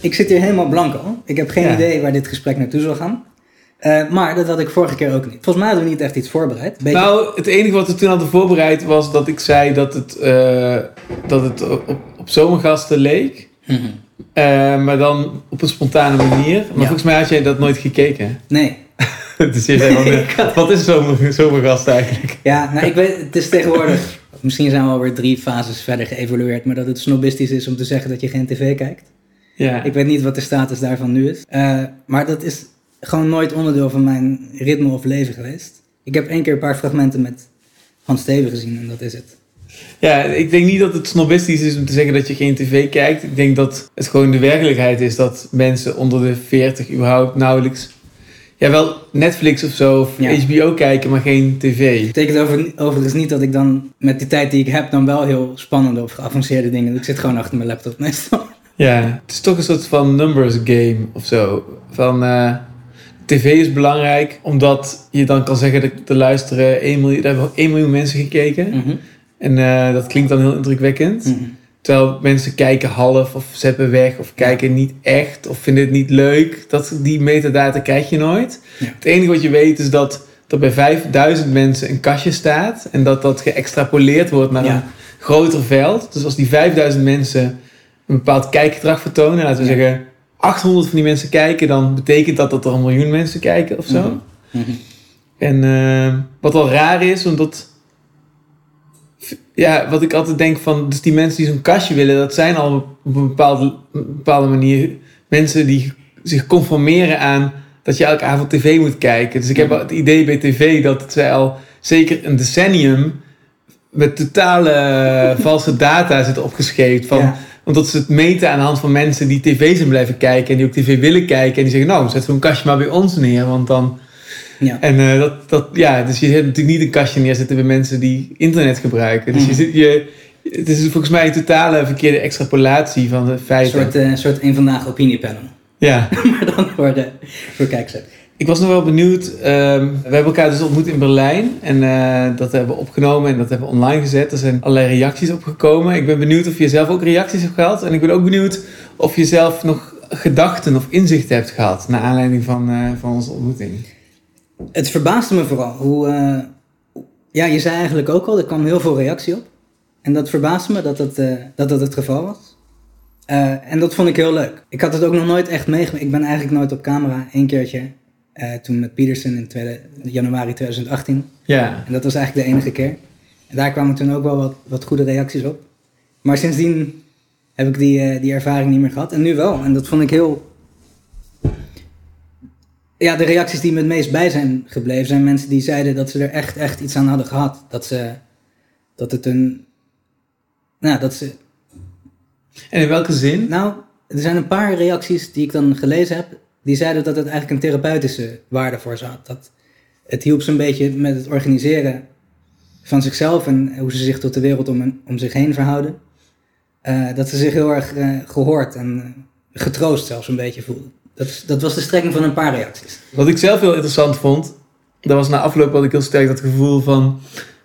Ik zit hier helemaal blanco. Ik heb geen Ja. idee waar dit gesprek naartoe zal gaan. Eh, maar dat had ik vorige keer ook niet. Volgens mij hadden we niet echt iets voorbereid. Beetje- Nou, het enige wat we toen hadden voorbereid was dat ik zei dat het, eh, dat het op, op, zomergasten leek. Mhm. Eh, maar dan op een spontane manier. Maar volgens mij had jij dat nooit gekeken. Nee. dus je zei wat is zomer, zomergast eigenlijk? Ja, nou ik weet, het is tegenwoordig... Misschien zijn we alweer drie fases verder geëvolueerd. Maar dat het snobistisch is om te zeggen dat je geen tv kijkt. Ja, Ik weet niet wat de status daarvan nu is. Eh, maar dat is gewoon nooit onderdeel van mijn ritme of leven geweest. Ik heb één keer een paar fragmenten met Hans Steven gezien en dat is het. ja, ik denk niet dat het snobistisch is om te zeggen dat je geen tv kijkt. Ik denk dat het gewoon de werkelijkheid is dat mensen onder de 40 überhaupt nauwelijks... Ja, wel Netflix of zo, of Ja. HBO kijken, maar geen tv. Dat betekent over, overigens niet dat ik dan met die tijd die ik heb dan wel heel spannende of geavanceerde dingen. Ik zit gewoon achter mijn laptop meestal. Ja, het is toch een soort van numbers game of zo. Van eh, tv is belangrijk, omdat je dan kan zeggen dat er luisteren 1 miljoen, er hebben 1 miljoen mensen gekeken. Mhm. En eh, dat klinkt dan heel indrukwekkend. Mhm. Terwijl mensen kijken half of zeppen weg of kijken niet echt of vinden het niet leuk. Dat, die metadata krijg je nooit. Ja. Het enige wat je weet is dat er bij 5000 mensen een kastje staat. En dat dat geëxtrapoleerd wordt naar Ja. een groter veld. Dus als die 5000 mensen een bepaald kijkgedrag vertonen. Laten we Ja. zeggen 800 van die mensen kijken. Dan betekent dat dat er een miljoen mensen kijken of zo. Mhm. En eh, wat wel raar is, omdat... Ja, wat ik altijd denk van... Dus die mensen die zo'n kastje willen, dat zijn al op een bepaalde, een bepaalde manier mensen die zich conformeren aan dat je elke avond tv moet kijken. Dus ik heb het idee bij tv dat zij al zeker een decennium met totale eh, valse data zitten opgescheept. Van, Ja. Omdat ze het meten aan de hand van mensen die tv zijn blijven kijken en die ook tv willen kijken. En die zeggen, nou, zet zo'n kastje maar bij ons neer, want dan... Ja. En eh, dat, dat, ja, dus je zet natuurlijk niet een kastje neerzetten bij mensen die internet gebruiken. Dus je Mhm. zit, je, het is volgens mij een totale verkeerde extrapolatie van de Een feiten. soort, eh, soort een vandaag opiniepanel. Ja. maar dan voor, de, voor kijkers. Ik was nog wel benieuwd. ehm, we hebben elkaar dus ontmoet in Berlijn. En eh, dat hebben we opgenomen en dat hebben we online gezet. Er zijn allerlei reacties opgekomen. Ik ben benieuwd of je zelf ook reacties hebt gehad. En ik ben ook benieuwd of je zelf nog gedachten of inzichten hebt gehad. Naar aanleiding van, eh, van onze ontmoeting. Het verbaasde me vooral hoe. eh, ja, je zei eigenlijk ook al, er kwam heel veel reactie op. En dat verbaasde me dat dat, dat, dat het geval was. En dat vond ik heel leuk. Ik had het ook nog nooit echt meegemaakt. Ik ben eigenlijk nooit op camera. Eén keertje. Eh, toen met Peterson in tweede, januari 2018. Ja. En dat was eigenlijk de enige keer. En daar kwamen toen ook wel wat, wat goede reacties op. Maar sindsdien heb ik die, eh, die ervaring niet meer gehad. En nu wel. En dat vond ik heel. Ja, de reacties die me het meest bij zijn gebleven zijn mensen die zeiden dat ze er echt, echt iets aan hadden gehad. Dat ze. Dat het een. Nou, dat ze. En in welke zin? Nou, er zijn een paar reacties die ik dan gelezen heb. Die zeiden dat het eigenlijk een therapeutische waarde voor ze had. Dat het hielp ze een beetje met het organiseren van zichzelf en hoe ze zich tot de wereld om, om zich heen verhouden. Eh, dat ze zich heel erg eh, gehoord en getroost zelfs een beetje voelden. Dat, dat was de strekking van een paar reacties. Wat ik zelf heel interessant vond, dat was na afloop wat ik heel sterk dat gevoel van,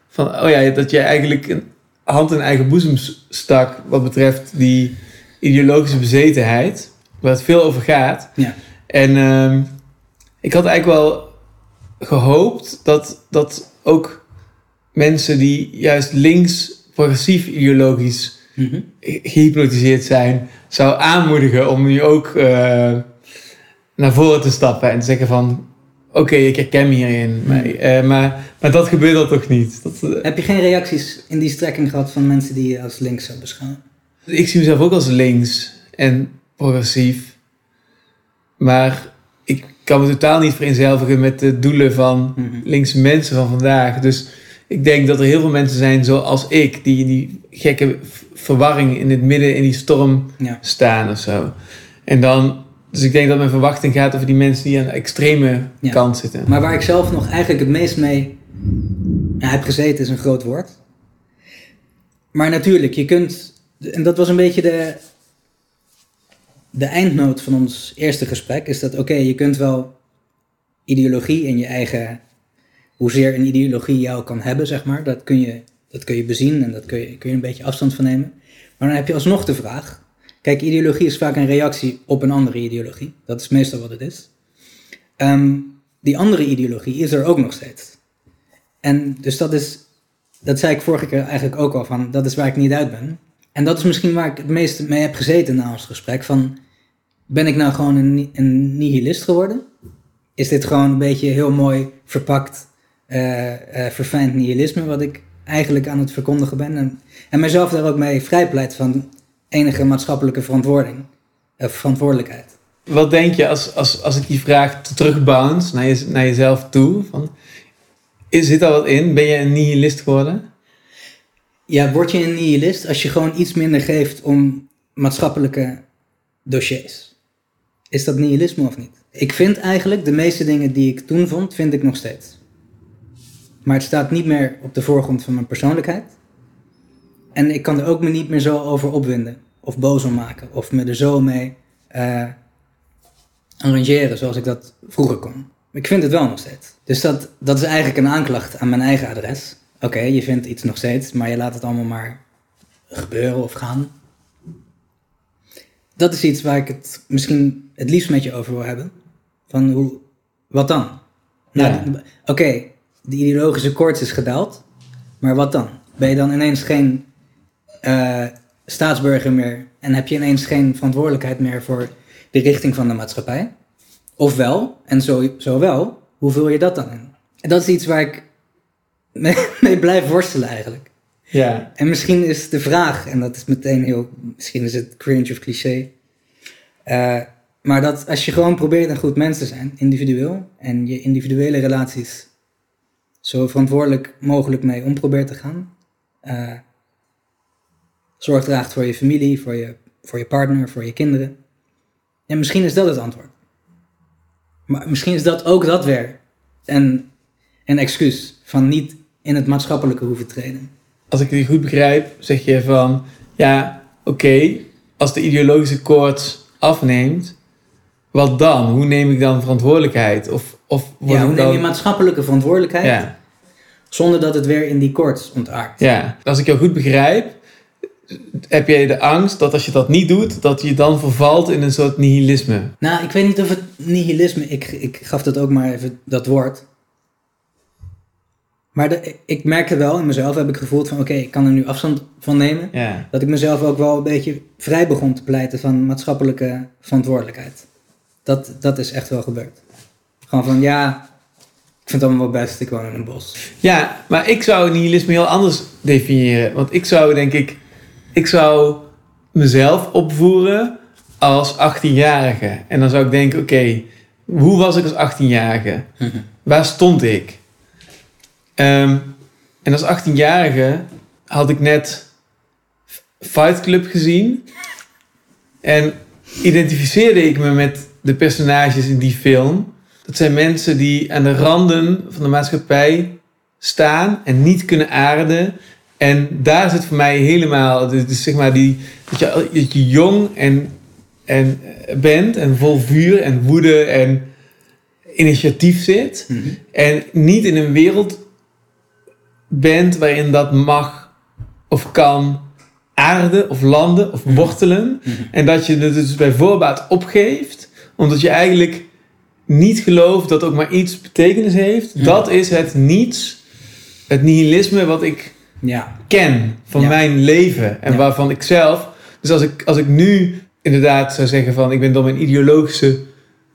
van oh ja, dat jij eigenlijk een hand in eigen boezem stak wat betreft die ideologische bezetenheid, waar het veel over gaat. Ja. En ehm, ik had eigenlijk wel gehoopt dat, dat ook mensen die juist links progressief ideologisch Mhm. gehypnotiseerd zijn, zou aanmoedigen om nu ook eh, naar voren te stappen en te zeggen van oké, ik herken me hierin. Maar, eh, maar, maar dat gebeurt dan toch niet. Dat, eh, Heb je geen reacties in die strekking gehad van mensen die je als links zou beschouwen? ik zie mezelf ook als links en progressief. Maar ik kan me totaal niet vereenzelvigen met de doelen van Mhm. linkse mensen van vandaag. Dus ik denk dat er heel veel mensen zijn zoals ik, die in die gekke verwarring in het midden in die storm Ja. staan of zo. En dan, dus ik denk dat mijn verwachting gaat over die mensen die aan de extreme Ja. kant zitten. Maar waar ik zelf nog eigenlijk het meest mee ja, heb gezeten is een groot woord. Maar natuurlijk, je kunt, en dat was een beetje de, de eindnoot van ons eerste gesprek, is dat oké, je kunt wel ideologie in je eigen, hoezeer een ideologie jou kan hebben, zeg maar, dat kun je, dat kun je bezien en dat kun je, kun je een beetje afstand van nemen. Maar dan heb je alsnog de vraag, Kijk, ideologie is vaak een reactie op een andere ideologie. Dat is meestal wat het is. Ehm, die andere ideologie is er ook nog steeds. En dus dat is, dat zei ik vorige keer eigenlijk ook al van, dat is waar ik niet uit ben. En dat is misschien waar ik het meest mee heb gezeten na ons gesprek. Van, ben ik nou gewoon een, een nihilist geworden? Is dit gewoon een beetje heel mooi verpakt, uh, uh, verfijnd nihilisme wat ik eigenlijk aan het verkondigen ben? En, en mezelf daar ook mee vrijpleit van enige maatschappelijke verantwoording, of verantwoordelijkheid. Wat denk je als, als, als ik die vraag terugbounce naar, je, naar jezelf toe? Van, is, zit daar wat in? Ben je een nihilist geworden? Ja, word je een nihilist als je gewoon iets minder geeft om maatschappelijke dossiers? Is dat nihilisme of niet? Ik vind eigenlijk de meeste dingen die ik toen vond, vind ik nog steeds. Maar het staat niet meer op de voorgrond van mijn persoonlijkheid. En ik kan er ook me niet meer zo over opwinden. Of boos om maken. Of me er zo mee uh, arrangeren zoals ik dat vroeger kon. Ik vind het wel nog steeds. Dus dat, dat is eigenlijk een aanklacht aan mijn eigen adres. Oké, je vindt iets nog steeds, maar je laat het allemaal maar gebeuren of gaan. Dat is iets waar ik het misschien het liefst met je over wil hebben. Van hoe, wat dan? Nou, oké, de ideologische koorts is gedaald, maar wat dan? Ben je dan ineens geen uh, staatsburger meer en heb je ineens geen verantwoordelijkheid meer voor de richting van de maatschappij? Of wel, en zo, zo wel, hoe vul je dat dan in? En dat is iets waar ik mee, mee blijf worstelen eigenlijk. Ja. En misschien is de vraag, en dat is meteen heel, misschien is het cringe of cliché, uh, maar dat als je gewoon probeert een goed mens te zijn, individueel, en je individuele relaties zo verantwoordelijk mogelijk mee om probeert te gaan, uh, zorg draagt voor je familie, voor je, voor je partner, voor je kinderen. En misschien is dat het antwoord. Maar misschien is dat ook dat weer een, een excuus van niet in het maatschappelijke hoeven treden. Als ik het goed begrijp, zeg je van ja, oké, als de ideologische koorts afneemt, wat dan? Hoe neem ik dan verantwoordelijkheid? Of, of ja, hoe neem dan... je maatschappelijke verantwoordelijkheid Ja. zonder dat het weer in die koorts ontaart? ja, als ik jou goed begrijp, heb jij de angst dat als je dat niet doet, dat je dan vervalt in een soort nihilisme. Nou, ik weet niet of het nihilisme, ik, ik gaf dat ook maar even dat woord. Maar de, ik merkte wel in mezelf, heb ik gevoeld van oké, ik kan er nu afstand van nemen. Ja. Dat ik mezelf ook wel een beetje vrij begon te pleiten van maatschappelijke verantwoordelijkheid. Dat, dat is echt wel gebeurd. Gewoon van ja, ik vind het allemaal wel best, ik woon in een bos. Ja, maar ik zou nihilisme heel anders definiëren. Want ik zou denk ik, ik zou mezelf opvoeren als 18-jarige. En dan zou ik denken, oké, hoe was ik als 18-jarige? Waar stond ik? Ehm, en als 18-jarige had ik net Fight Club gezien. En identificeerde ik me met de personages in die film. Dat zijn mensen die aan de randen van de maatschappij staan en niet kunnen aarden. En daar zit voor mij helemaal, dus zeg maar die, dat, je, dat je jong en, en bent en vol vuur en woede en initiatief zit. Mhm. En niet in een wereld bent waarin dat mag of kan aarden of landen of wortelen. Mhm. En dat je het dus bij voorbaat opgeeft, omdat je eigenlijk niet gelooft dat ook maar iets betekenis heeft. Dat is het niets, het nihilisme wat ik Ja, ken van Ja. mijn leven en waarvan ik zelf. Dus als ik, als ik nu inderdaad zou zeggen van ik ben door mijn ideologische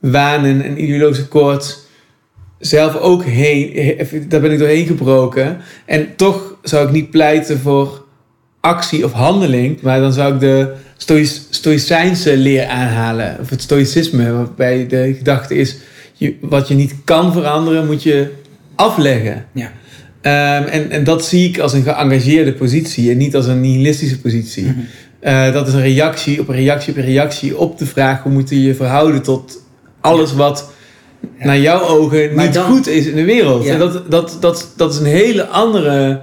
wanen en ideologische koorts zelf ook heen, he- daar ben ik doorheen gebroken. En toch zou ik niet pleiten voor actie of handeling, maar dan zou ik de stoïc, stoïcijnse leer aanhalen, of het stoïcisme, waarbij de gedachte is, je, wat je niet kan veranderen, moet je afleggen. ja. Ehm, en, en dat zie ik als een geëngageerde positie en niet als een nihilistische positie. Mhm. Eh, dat is een reactie op een reactie op een reactie op de vraag hoe moet je je verhouden tot alles wat Ja. naar jouw ogen Maar niet dan- goed is in de wereld. Ja. En dat, dat, dat, dat is een hele andere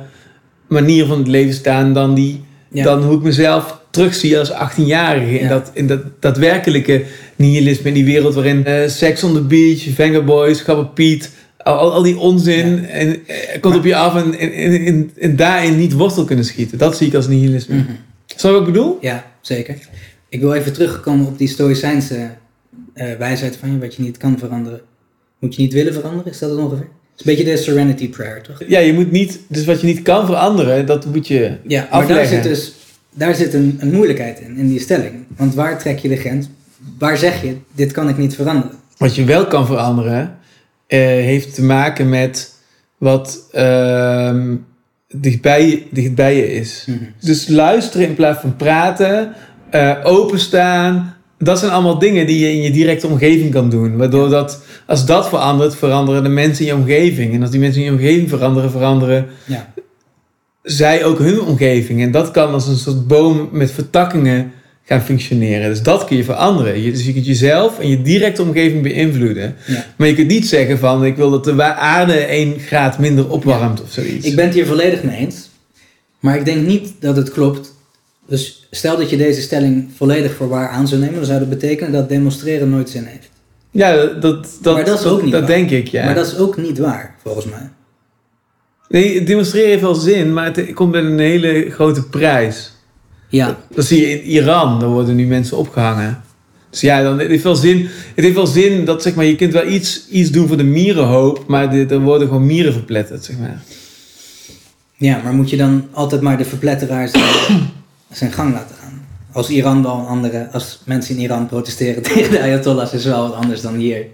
manier van het leven staan dan, die, Ja. dan hoe ik mezelf terugzie als 18-jarige. In, dat, in dat daadwerkelijke nihilisme in die wereld waarin eh Sex on the Beach, Vengaboys, Gabber Piet, al, al die onzin en, eh, komt op je af en, en, en, en, daarin niet wortel kunnen schieten. Dat zie ik als nihilisme. Snap je wat ik bedoel? Ja, zeker. Ik wil even terugkomen op die Stoïcijnse eh, wijsheid van je, wat je niet kan veranderen, moet je niet willen veranderen. Is dat het ongeveer? Het is een beetje de Serenity Prayer, toch? Ja, je moet niet, dus wat je niet kan veranderen, dat moet je Ja, maar daar afleggen. zit dus daar zit een, een moeilijkheid in, in die stelling. Want waar trek je de grens? Waar zeg je, dit kan ik niet veranderen? Wat je wel kan veranderen, eh, heeft te maken met wat ehm dichtbij, dichtbij je is. Dus luisteren in plaats van praten, eh, openstaan. Dat zijn allemaal dingen die je in je directe omgeving kan doen. Waardoor dat, als dat verandert, veranderen de mensen in je omgeving. En als die mensen in je omgeving veranderen, veranderen Ja. Zij ook hun omgeving. En dat kan als een soort boom met vertakkingen gaan functioneren. Dus dat kun je veranderen. Je, dus je kunt jezelf en je directe omgeving beïnvloeden. Ja. Maar je kunt niet zeggen van ik wil dat de aarde 1 graad minder opwarmt of zoiets. Ik ben het hier volledig mee eens. Maar ik denk niet dat het klopt. Dus stel dat je deze stelling volledig voor waar aan zou nemen, dan zou dat betekenen dat demonstreren nooit zin heeft. Ja, dat, dat, dat, Maar dat is ook niet dat waar. denk ik, ja. Maar dat is ook niet waar, volgens mij. Nee, demonstreren heeft wel zin, maar het komt met een hele grote prijs. Ja, Dat zie je in Iran, daar worden nu mensen opgehangen. Dus ja, dan, het, heeft wel zin, het heeft wel zin dat zeg maar, je kunt wel iets, iets doen voor de mierenhoop, maar dit- er worden gewoon mieren verpletterd, zeg maar. ja, maar moet je dan altijd maar de verpletteraars zijn gang laten gaan? Als Iran dan andere, als mensen in Iran protesteren tegen de Ayatollahs, is wel wat anders dan hier.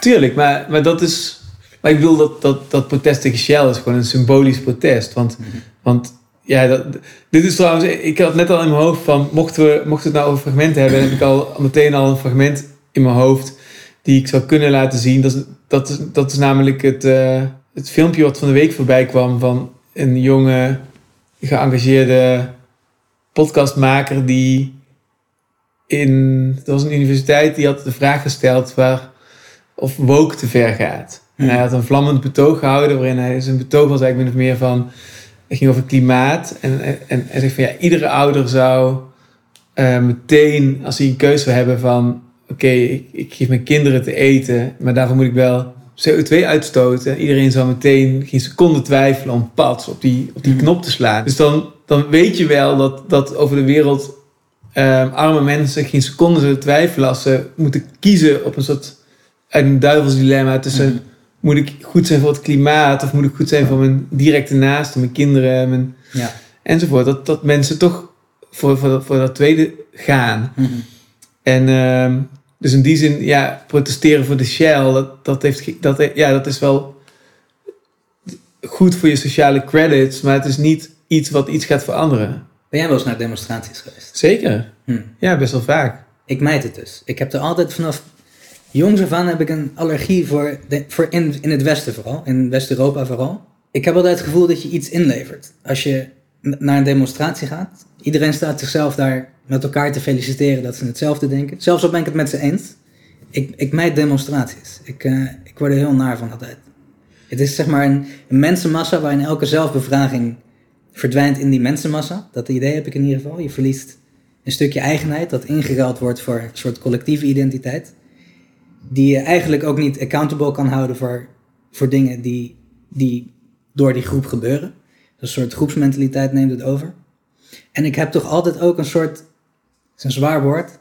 Tuurlijk, maar, maar dat is. Maar ik bedoel dat, dat, dat protest tegen Shell is gewoon een symbolisch protest. Want, want ja, dat, dit is trouwens. Ik had net al in mijn hoofd van. Mochten we, mochten we het nou over fragmenten hebben, heb ik al meteen al een fragment in mijn hoofd. die ik zou kunnen laten zien. Dat is, dat is, dat is namelijk het, eh, het filmpje wat van de week voorbij kwam. van een jonge, geëngageerde podcastmaker. die in. Dat was een universiteit die had de vraag gesteld. waar of woke te ver gaat. En hij had een vlammend betoog gehouden, waarin hij zijn betoog was eigenlijk min of meer van, het ging over klimaat. En, en, en hij zegt van ja, iedere ouder zou eh, meteen, als hij een keuze zou hebben van, oké, ik, ik geef mijn kinderen te eten, maar daarvoor moet ik wel CO2 uitstoten. Iedereen zou meteen geen seconde twijfelen om pats op die, op die Mhm. knop te slaan. Dus dan, dan weet je wel dat, dat over de wereld eh, arme mensen geen seconde zullen twijfelen als ze moeten kiezen op een soort uit een duivelsdilemma tussen Mhm. Moet ik goed zijn voor het klimaat of moet ik goed zijn voor mijn directe naasten, mijn kinderen, mijn, Ja. enzovoort. Dat, dat mensen toch voor, voor, dat- voor dat tweede gaan. Mhm. En ehm, dus in die zin, ja, protesteren voor de Shell, dat, dat, heeft, dat, ja, dat is wel goed voor je sociale credits, maar het is niet iets wat iets gaat veranderen. Ben jij wel eens naar demonstraties geweest? Zeker. Hm. Ja, best wel vaak. Ik meid het dus. Ik heb er altijd vanaf jongs af aan heb ik een allergie voor, de, voor in, het Westen vooral, in West-Europa vooral. Ik heb altijd het gevoel dat je iets inlevert. Als je naar een demonstratie gaat, iedereen staat zichzelf daar met elkaar te feliciteren dat ze hetzelfde denken. Zelfs al ben ik het met ze eens. Ik, ik demonstraties. Ik, eh, ik word er heel naar van altijd. Het is zeg maar een, een mensenmassa waarin elke zelfbevraging verdwijnt in die mensenmassa. Dat idee heb ik in ieder geval. Je verliest een stukje eigenheid dat ingeruild wordt voor een soort collectieve identiteit. Die je eigenlijk ook niet accountable kan houden voor, voor dingen die, die door die groep gebeuren. Een soort groepsmentaliteit neemt het over. En ik heb toch altijd ook een soort, het is een zwaar woord,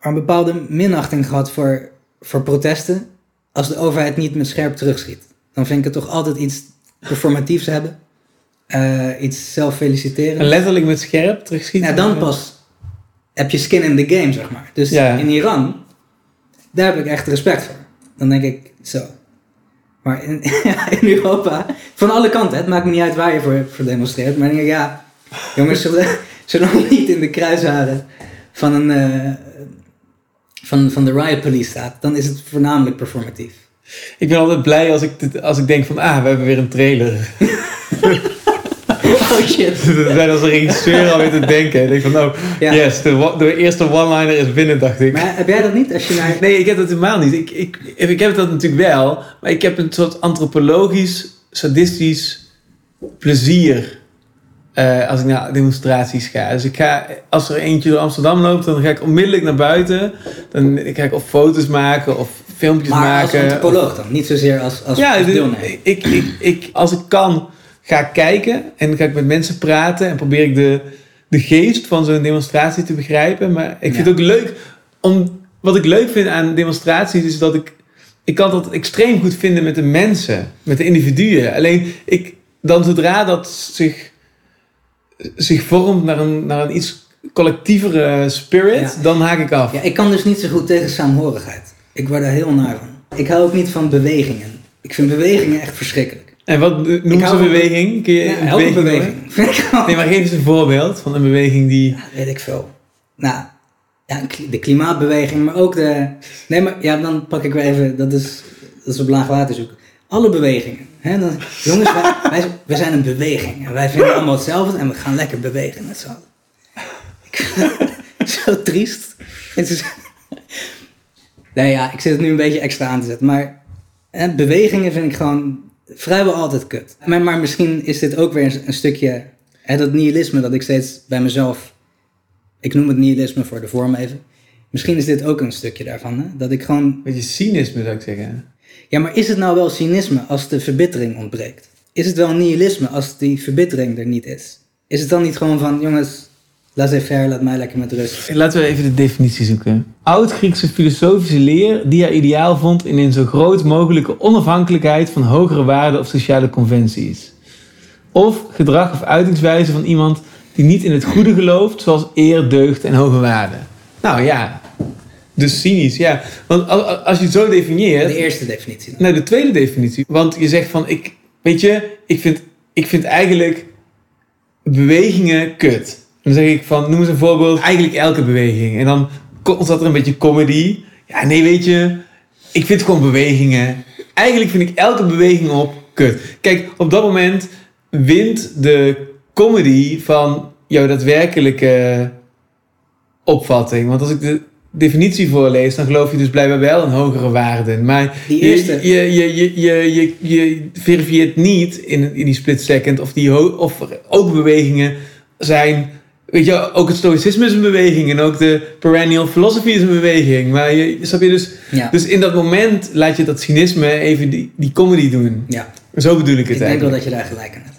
maar een bepaalde minachting gehad voor, voor protesten als de overheid niet met scherp terugschiet. Dan vind ik het toch altijd iets performatiefs hebben. Eh, iets zelf feliciteren. En letterlijk met scherp terugschieten. Ja, dan pas heb je skin in the game, zeg maar. Dus Ja. in Iran, daar heb ik echt respect voor. Dan denk ik, zo. Maar in, Europa, van alle kanten, het maakt me niet uit waar je voor, voor demonstreert. Maar dan denk ik, ja, jongens, zullen, zullen we niet in de kruisharen van, een, eh, van, van de riot police staat, dan is het voornamelijk performatief. Ik ben altijd blij als ik, dit, als ik denk van, ah, we hebben weer een trailer. Oh shit. We zijn als regisseur alweer te denken. Ik denk van, oh, Ja. yes, de, de eerste one-liner is binnen, dacht ik. Maar heb jij dat niet? Als je naar... Nee, ik heb dat helemaal niet. Ik, ik, ik heb dat natuurlijk wel, maar ik heb een soort antropologisch, sadistisch plezier eh, als ik naar demonstraties ga. Dus ik ga, als er eentje door Amsterdam loopt, dan ga ik onmiddellijk naar buiten. Dan ga ik of foto's maken of filmpjes Maar als maken. antropoloog dan, niet zozeer als, als, ja, dus ik, ik, ik, als ik kan, ga ik kijken en ga ik met mensen praten en probeer ik de, de geest van zo'n demonstratie te begrijpen. Maar ik vind Ja. het ook leuk om. Wat ik leuk vind aan demonstraties is dat ik. Ik kan dat extreem goed vinden met de mensen, met de individuen. Alleen ik, dan zodra dat zich, zich vormt naar een, naar een iets collectievere spirit, Ja. dan haak ik af. Ja, ik kan dus niet zo goed tegen saamhorigheid. Ik word er heel naar van. Ik hou ook niet van bewegingen. Ik vind bewegingen echt verschrikkelijk. En wat noem ze een beweging? Kun je Ja, een elke beweging beweging. Nee, maar geef eens een voorbeeld van een beweging die. Ja, weet ik veel. Nou, ja, de klimaatbeweging, maar ook de... Nee, maar ja, dan pak ik weer even... Dat is, dat is op laag water zoeken. Alle bewegingen. Hè? Dan, jongens, wij, wij, wij zijn een beweging. En wij vinden allemaal hetzelfde en we gaan lekker bewegen met z'n Zo triest. Het is... Nee, ja, ik zit het nu een beetje extra aan te zetten. Maar hè, bewegingen vind ik gewoon vrijwel altijd kut. Maar, maar misschien is dit ook weer een, een stukje... Hè, dat nihilisme dat ik steeds bij mezelf... Ik noem het nihilisme voor de vorm even. Misschien is dit ook een stukje daarvan. Hè? Dat ik gewoon... Een beetje cynisme zou ik zeggen. Ja, maar is het nou wel cynisme als de verbittering ontbreekt? Is het wel nihilisme als die verbittering er niet is? Is het dan niet gewoon van, jongens, laissez-faire, laat mij lekker met rust? Laten we even de definitie zoeken. Oud-Griekse filosofische leer die haar ideaal vond in een zo groot mogelijke onafhankelijkheid van hogere waarden of sociale conventies. Of gedrag of uitingswijze van iemand die niet in het goede gelooft, zoals eer, deugd en hoge waarden. Nou ja, dus cynisch, ja. Want al- al- als je het zo definieert, De eerste definitie dan. Nou, de tweede definitie. Want je zegt van, ik, weet je, ik vind, ik vind eigenlijk bewegingen kut. Dan zeg ik van, noem eens een voorbeeld. Eigenlijk elke beweging. En dan komt er een beetje comedy. Ja, nee, weet je, ik vind gewoon bewegingen. Eigenlijk vind ik elke beweging op kut. Kijk, op dat moment wint de comedy van jouw daadwerkelijke opvatting. Want als ik de definitie voorlees, dan geloof je dus blijkbaar wel in hogere waarden. Maar je- je, je, je, je, je, je verifieert niet in, in die split second of, die ho- of ook bewegingen zijn. Weet je, ook het stoïcisme is een beweging en ook de perennial philosophy is een beweging. Maar je, snap je dus, Ja, dus in dat moment laat je dat cynisme even die, die comedy doen. ja. Zo bedoel ik het ik denk wel eigenlijk. dat je daar gelijk aan hebt.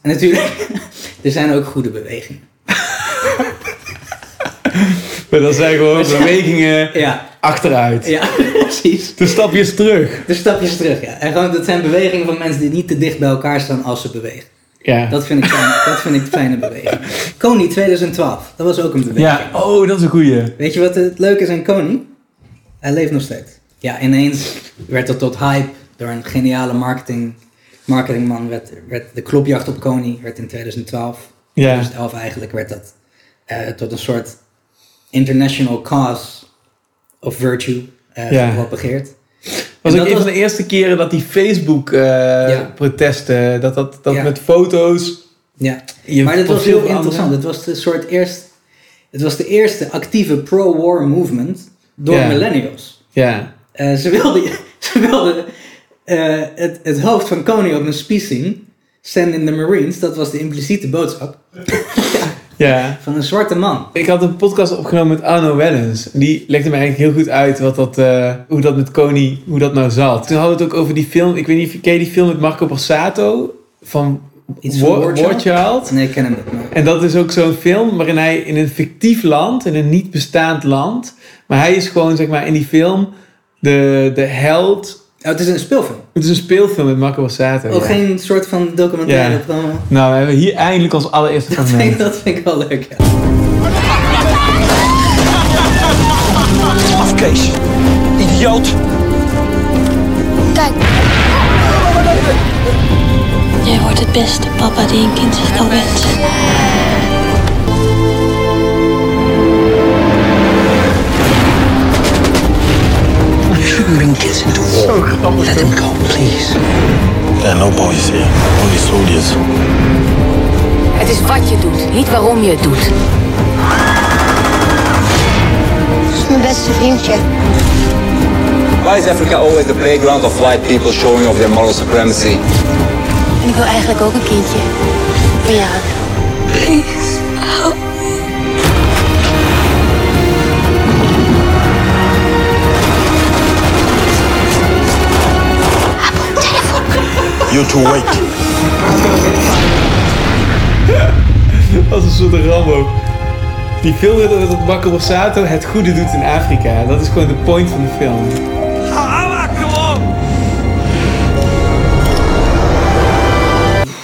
En natuurlijk, er zijn ook goede bewegingen. Maar dat zijn gewoon bewegingen Ja, achteruit. ja, precies. De stapjes terug. De stapjes terug, ja. En gewoon, dat zijn bewegingen van mensen die niet te dicht bij elkaar staan als ze bewegen. Ja. Dat vind ik, fijn, dat vind ik fijne beweging. Kony 2012, dat was ook een beweging. ja, oh, dat is een goeie. Weet je wat het leuke is aan Kony? Hij leeft nog steeds. Ja, ineens werd dat tot hype door een geniale marketing, marketingman. Werd, werd de klopjacht op Kony werd in 2012, Ja. 2011 eigenlijk, werd dat eh, tot een soort international cause of virtue eh Ja. gepropageerd. Was dat een van was- de eerste keren dat die Facebook-protesten, dat, dat, dat Ja. met foto's. Ja. Je maar dat was heel interessant. Het was de soort eerst, het was de eerste actieve pro-war movement door Ja. millennials. Ja. Eh, ze wilden, ze wilden eh, het, het hoofd van Koning op een speech zien. Stand in the Marines, dat was de impliciete boodschap ja. van een zwarte man. Ik had een podcast opgenomen met Arno Wellens. Die legde me eigenlijk heel goed uit wat dat, eh, hoe dat met Koning, hoe dat nou zat. Toen hadden we het ook over die film, ik weet niet of je ken je die film met Marco Borsato van Iets van War, War Child? Nee, ik ken hem niet. En dat is ook zo'n film waarin hij in een fictief land, in een niet bestaand land, maar hij is gewoon zeg maar in die film de, de held. Oh, het is een speelfilm. Het is een speelfilm met Marco Borsato. Ook ja. geen soort van documentaire Ja. promo. Nou, we hebben hier eindelijk ons allereerste Dat vind, dat vind ik wel leuk, ja. Afkees. Idioot. Kijk. Jij wordt het beste papa die een kind zich kan wensen. Into war. Let them go, please. There are no boys here, only soldiers. Het is wat je doet, niet waarom je het doet. Dat is mijn beste vriendje. Why is Africa always the playground of white people showing off their moral supremacy? En ik wil eigenlijk ook een kindje. Van jou. You two wait. Als een soort Rambo. Die film ook dat Marco Borsato het goede doet in Afrika. Dat is gewoon de point van de film.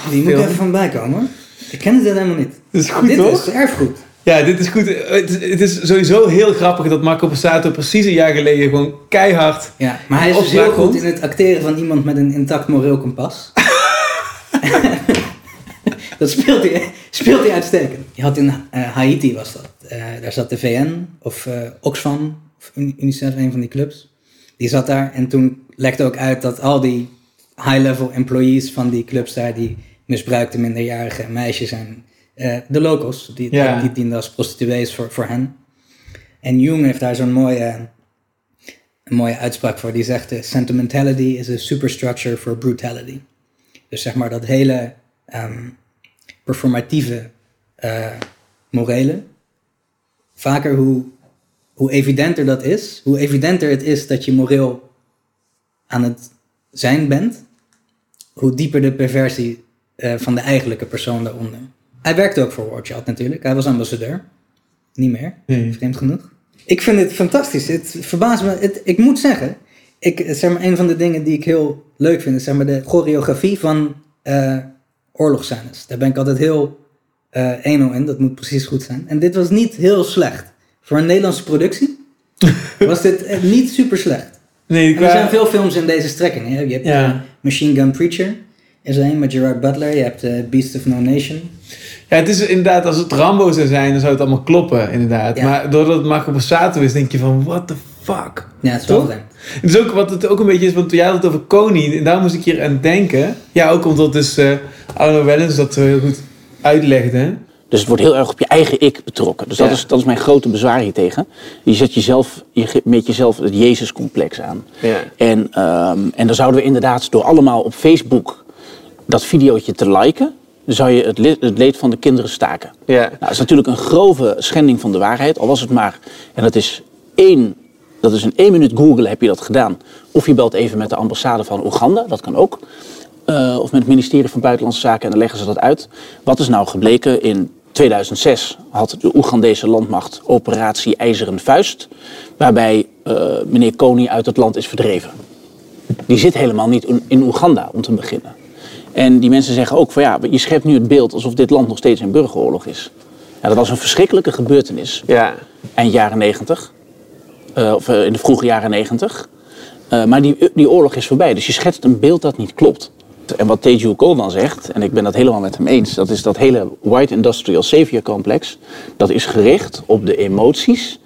Die moet Film. even van bijkomen hoor. Ik ken het helemaal niet. Dat is goed, Dit toch? is erfgoed. Ja, dit is goed. Het is, het is sowieso heel grappig dat Marco Borsato precies een jaar geleden gewoon keihard... Ja, maar hij is Op dus heel goed in het acteren van iemand met een intact moreel kompas. dat speelt hij, speelt hij uitstekend. Je had in eh, Haiti was dat. Eh, daar zat de VN of eh, Oxfam of Uni- UNICEF, een van die clubs. Die zat daar en toen lekte ook uit dat al die high-level employees van die clubs daar, die misbruikte minderjarige meisjes en eh, de locals, die, Ja. die dienden als prostituees voor, voor hen. En Jung heeft daar zo'n mooie een mooie uitspraak voor. Die zegt: eh, Sentimentality is a superstructure for brutality. Dus zeg maar dat hele ehm, performatieve eh, morele. Vaker hoe, hoe evidenter dat is, hoe evidenter het is dat je moreel aan het zijn bent, hoe dieper de perversie van de eigenlijke persoon daaronder. Hij werkte ook voor Child natuurlijk. Hij was ambassadeur. Niet meer, Nee. vreemd genoeg. Ik vind het fantastisch. Het verbaast me. Het, ik moet zeggen, ik, zeg maar, een van de dingen die ik heel leuk vind, is zeg maar, de choreografie van eh oorlogsscènes. Daar ben ik altijd heel eno in. Dat moet precies goed zijn. En dit was niet heel slecht. Voor een Nederlandse productie was dit eh, niet super slecht. Nee, er zijn veel films in deze strekking. Hè? Je hebt Ja. Machine Gun Preacher, is er een met Gerard Butler. Je hebt eh, Beast of No Nation. Ja, het is inderdaad, als het Rambo zou zijn, dan zou het allemaal kloppen, inderdaad. Ja. Maar doordat het Marco Borsato is, denk je van, what the fuck? Ja, het is wel. Het is ook wat het ook een beetje is, want toen jij had het over Koning, en daar moest ik hier aan denken. Ja, ook omdat dus eh Arno Wellens dat zo heel goed uitlegde. Dus het wordt heel erg op je eigen ik betrokken. Dus dat, Ja. is, dat is mijn grote bezwaar hiertegen. Je zet jezelf, je geeft met jezelf het Jezus-complex aan. Ja. En, ehm, en dan zouden we inderdaad door allemaal op Facebook dat videootje te liken, zou je het, le- het leed van de kinderen staken. Ja. Nou, dat is natuurlijk een grove schending van de waarheid, al was het maar. En dat is één, dat is in één minuut googlen heb je dat gedaan. Of je belt even met de ambassade van Oeganda, dat kan ook. Eh, of met het ministerie van Buitenlandse Zaken en dan leggen ze dat uit. Wat is nou gebleken? In 2006 had de Oegandese landmacht operatie IJzeren Vuist. Waarbij eh, meneer Kony uit het land is verdreven. Die zit helemaal niet in Oeganda om te beginnen. En die mensen zeggen ook van ja, je schept nu het beeld alsof dit land nog steeds in burgeroorlog is. Ja, dat was een verschrikkelijke gebeurtenis Ja. eind jaren 90. eh, of eh, in de vroege jaren 90. Eh, maar die, die oorlog is voorbij, dus je schetst een beeld dat niet klopt. En wat Teju Cole dan zegt, en ik ben dat helemaal met hem eens, dat is dat hele White Industrial Savior Complex, dat is gericht op de emoties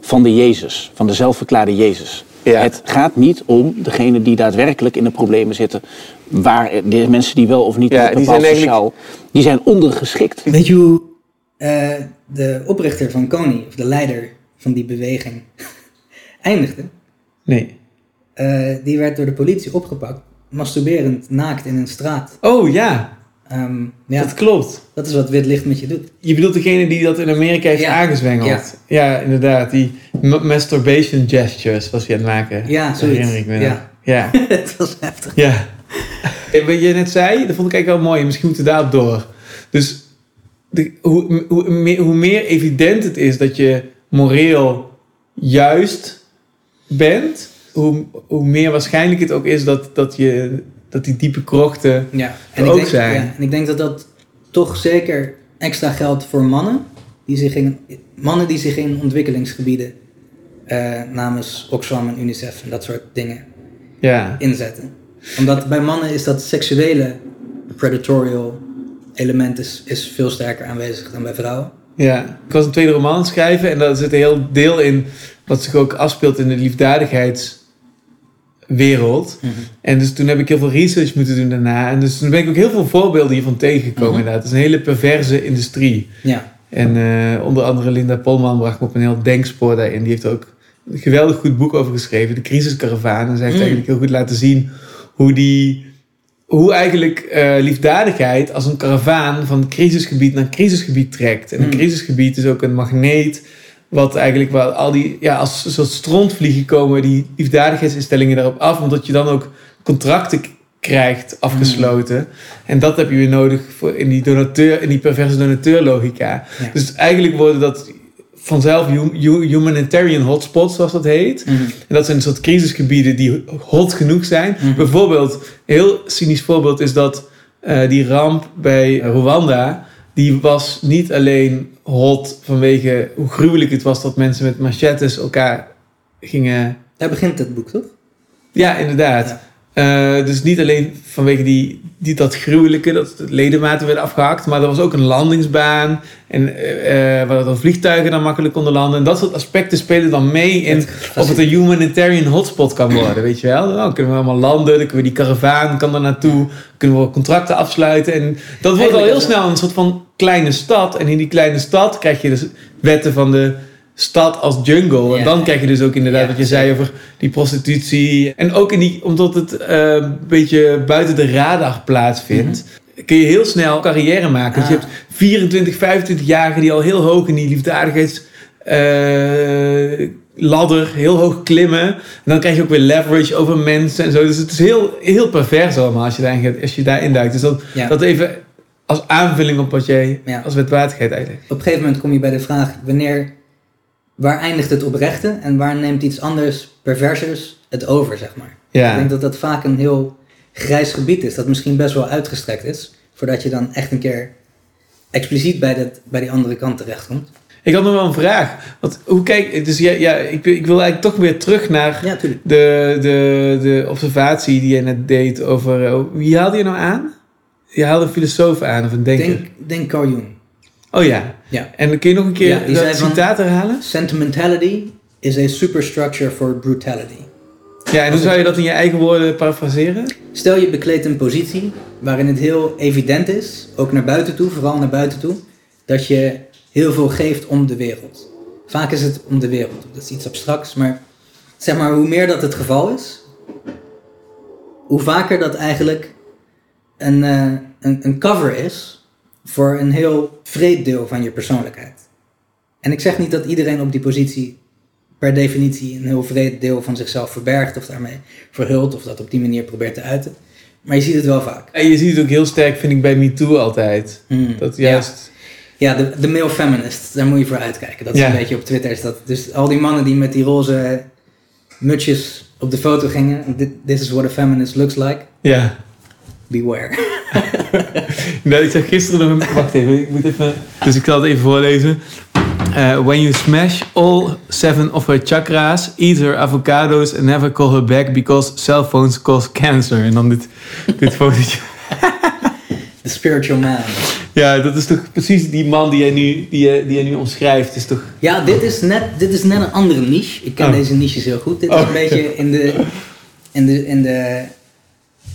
van de Jezus, van de zelfverklaarde Jezus. Ja. Het gaat niet om degene die daadwerkelijk in de problemen zitten, waar de mensen die wel of niet Ja, die zijn eigenlijk- sociaal, die zijn ondergeschikt. Weet je hoe eh, de oprichter van Kony, of de leider van die beweging, eindigde? Nee. Eh, die werd door de politie opgepakt, masturberend naakt in een straat. Oh ja, Ehm, ja, dat klopt. dat is wat wit licht met je doet. Je bedoelt degene die dat in Amerika heeft Ja. aangezwengeld. Ja. inderdaad. Die ma- masturbation gestures was hij aan het maken. Ja, zoiets. herinner ik me. Ja. Ja. Het was heftig. Ja. En wat je net zei, dat vond ik eigenlijk wel mooi. Misschien moeten we daarop door. Dus de, hoe, hoe, meer, hoe meer evident het is dat je moreel juist bent, hoe, hoe meer waarschijnlijk het ook is dat, dat, je, dat die diepe krochten Ja. er ik ook denk, zijn. Ja, en ik denk dat dat toch zeker extra geldt voor mannen die zich in, mannen die zich in ontwikkelingsgebieden eh, namens Oxfam en UNICEF en dat soort dingen Ja. inzetten. Omdat bij mannen is dat seksuele predatorial element is, is veel sterker aanwezig dan bij vrouwen. Ja, ik was een tweede roman schrijven en daar zit een heel deel in wat zich ook afspeelt in de liefdadigheidswereld. En dus toen heb ik heel veel research moeten doen daarna. En dus toen ben ik ook heel veel voorbeelden hiervan tegengekomen inderdaad. Het is een hele perverse industrie. Ja, En eh, onder andere Linda Polman bracht me op een heel denkspoor daarin. Die heeft ook een geweldig goed boek over geschreven, De Crisiskaravaan. En zij heeft Mm. eigenlijk heel goed laten zien hoe die... Hoe eigenlijk eh, liefdadigheid als een karavaan van crisisgebied naar crisisgebied trekt. En een Mm. crisisgebied is ook een magneet. Wat eigenlijk wel al die, ja, als een soort strontvliegen komen die liefdadigheidsinstellingen daarop af. Omdat je dan ook contracten krijgt afgesloten. En dat heb je weer nodig voor in die donateur, in die perverse donateurlogica. Ja. Dus eigenlijk worden dat vanzelf hu- hu- humanitarian hotspots, zoals dat heet. Mhm. En dat zijn een soort crisisgebieden die hot genoeg zijn. Mhm. Bijvoorbeeld, een heel cynisch voorbeeld is dat eh, die ramp bij Rwanda, die was niet alleen hot vanwege hoe gruwelijk het was dat mensen met machetes elkaar gingen. Daar begint het boek, toch? Ja, inderdaad. Ja. Eh, dus niet alleen vanwege die, die, dat gruwelijke, dat de ledematen werden afgehakt, maar er was ook een landingsbaan en eh, eh, waar dan vliegtuigen dan makkelijk konden landen. En dat soort aspecten spelen dan mee in of het een humanitarian hotspot kan worden, weet je wel. Dan kunnen we allemaal landen, dan kunnen we die karavaan kan er naartoe, kunnen we contracten afsluiten. En dat wordt al heel snel een soort van kleine stad. En in die kleine stad krijg je dus wetten van de stad als jungle. En dan krijg je dus ook inderdaad Ja, wat je zei over die prostitutie. En ook in die, omdat het eh, een beetje buiten de radar plaatsvindt. Kun je heel snel carrière maken. Dus je hebt 24, 25-jarigen die al heel hoog in die liefdadigheids eh, ladder heel hoog klimmen. En dan krijg je ook weer leverage over mensen en zo. Dus het is heel, heel pervers allemaal als je, daarin, als je daarin duikt. Dus dat, Ja. dat even als aanvulling op wat jij als wetmatigheid eigenlijk. Op een gegeven moment kom je bij de vraag: wanneer, waar eindigt het oprechte en waar neemt iets anders, perversers, het over, zeg maar. Ja. Ik denk dat dat vaak een heel grijs gebied is, dat misschien best wel uitgestrekt is, voordat je dan echt een keer expliciet bij, dat, bij die andere kant terechtkomt. Ik had nog wel een vraag. Want hoe kijk, dus ja, ja ik, ik wil eigenlijk toch weer terug naar Ja, de, de, de observatie die je net deed over. eh, wie haalde je nou aan? Je haalde een filosoof aan of een denker. Denk, denk Carl Jung. Oh ja. Ja. En dan kun je nog een keer Ja, dat citaat herhalen? Sentimentality is a superstructure for brutality. Ja, en hoe zou je dat in je eigen woorden parafraseren? Stel je bekleedt een positie waarin het heel evident is, ook naar buiten toe, vooral naar buiten toe, dat je heel veel geeft om de wereld. Vaak is het om de wereld, dat is iets abstracts, maar zeg maar hoe meer dat het geval is, hoe vaker dat eigenlijk een, eh, een, een cover is voor een heel vreed deel van je persoonlijkheid. En ik zeg niet dat iedereen op die positie per definitie een heel vreed deel van zichzelf verbergt of daarmee verhult of dat op die manier probeert te uiten. Maar je ziet het wel vaak. En je ziet het ook heel sterk, vind ik, bij MeToo altijd. Hmm. Dat juist. Ja, de, de male feminist, daar moet je voor uitkijken. Dat is Ja. een beetje op Twitter. Is dat, dus al die mannen die met die roze mutsjes op de foto gingen. This is what a feminist looks like. Ja. Beware. Nou, ik zag gisteren nog een... Wacht even, ik moet even... Dus ik zal het even voorlezen. Uh, when you smash all seven of her chakras, eat her avocados and never call her back because cell phones cause cancer. En dan dit, dit fotootje. The spiritual man. Ja, dat is toch precies die man die jij nu, die jij, die jij nu omschrijft. Is toch... Ja, dit is, net, dit is net een andere niche. Ik ken Oh. deze niches heel goed. Dit is Oh. een beetje in, de, in, de, in, de,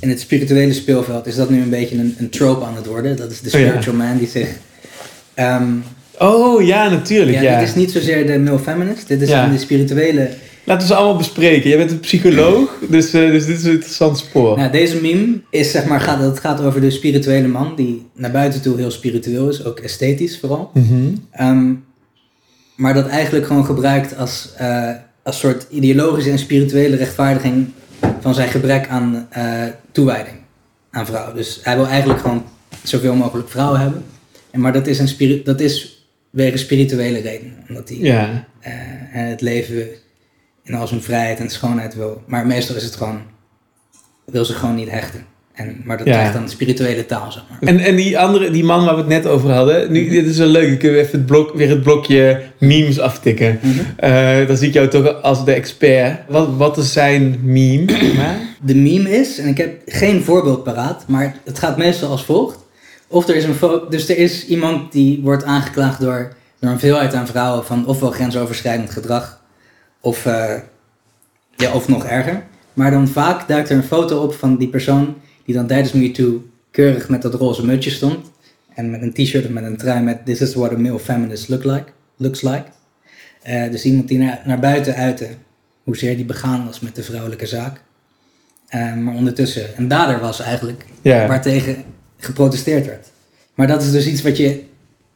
in het spirituele speelveld is dat nu een beetje een, een trope aan het worden. Dat is de Oh ja. spiritual man die zich... ehm, Oh ja, natuurlijk. ja, Ja, Dit is niet zozeer de male feminist. Dit is Ja. de spirituele... Laten we ze allemaal bespreken. Jij bent een psycholoog, dus, eh, dus dit is een interessant spoor. Nou, deze meme is zeg maar, gaat, het gaat over de spirituele man die naar buiten toe heel spiritueel is, ook esthetisch vooral. Mhm. Ehm, maar dat eigenlijk gewoon gebruikt als, eh, als soort ideologische en spirituele rechtvaardiging van zijn gebrek aan eh, toewijding aan vrouwen. Dus hij wil eigenlijk gewoon zoveel mogelijk vrouwen hebben. En, maar dat is, een dat is wegens spirituele redenen. Omdat hij Ja. eh, het leven in al zijn vrijheid en schoonheid wil. Maar meestal is het gewoon, wil ze gewoon niet hechten. En, maar dat Ja. krijgt dan spirituele taal, zeg maar. En, en die andere, die man waar we het net over hadden, nu, dit is wel leuk. Dan kunnen we even het blok, weer het blokje memes aftikken. Mhm. Eh, dan zie ik jou toch als de expert. Wat, wat is zijn meme? De meme is, en ik heb geen voorbeeld paraat, maar het gaat meestal als volgt. Of er is een foto, dus er is iemand die wordt aangeklaagd door, door een veelheid aan vrouwen van ofwel grensoverschrijdend gedrag, of, eh, ja, of nog erger. Maar dan vaak duikt er een foto op van die persoon die dan tijdens MeToo keurig met dat roze mutsje stond. En met een t-shirt of met een trui met This is what a male feminist look like, looks like. Eh, dus iemand die naar, naar buiten uitte hoezeer die begaan was met de vrouwelijke zaak. Eh, maar ondertussen een dader was eigenlijk, waartegen geprotesteerd werd. Maar dat is dus iets wat je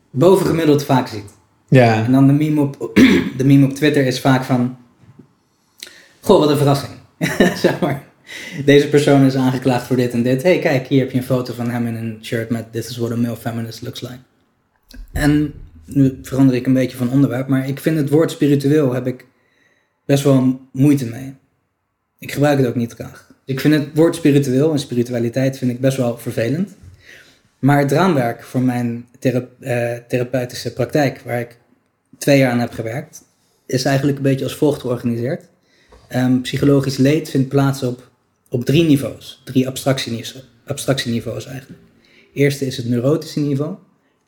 bovengemiddeld vaak ziet. Ja. En dan de meme op, de meme op Twitter is vaak van... Goh, wat een verrassing. zeg maar. Deze persoon is aangeklaagd voor dit en dit. hey, kijk, hier heb je een foto van hem in een shirt met This is what a male feminist looks like. En nu verander ik een beetje van onderwerp, maar ik vind het woord spiritueel heb ik best wel moeite mee. Ik gebruik het ook niet graag. Ik vind het woord spiritueel en spiritualiteit vind ik best wel vervelend. Maar het raamwerk voor mijn eh, therapeutische praktijk, waar ik twee jaar aan heb gewerkt, is eigenlijk een beetje als volgt georganiseerd. Ehm, psychologisch leed vindt plaats op, op drie niveaus, drie abstractieniveaus, eigenlijk. Eerste is het neurotische niveau,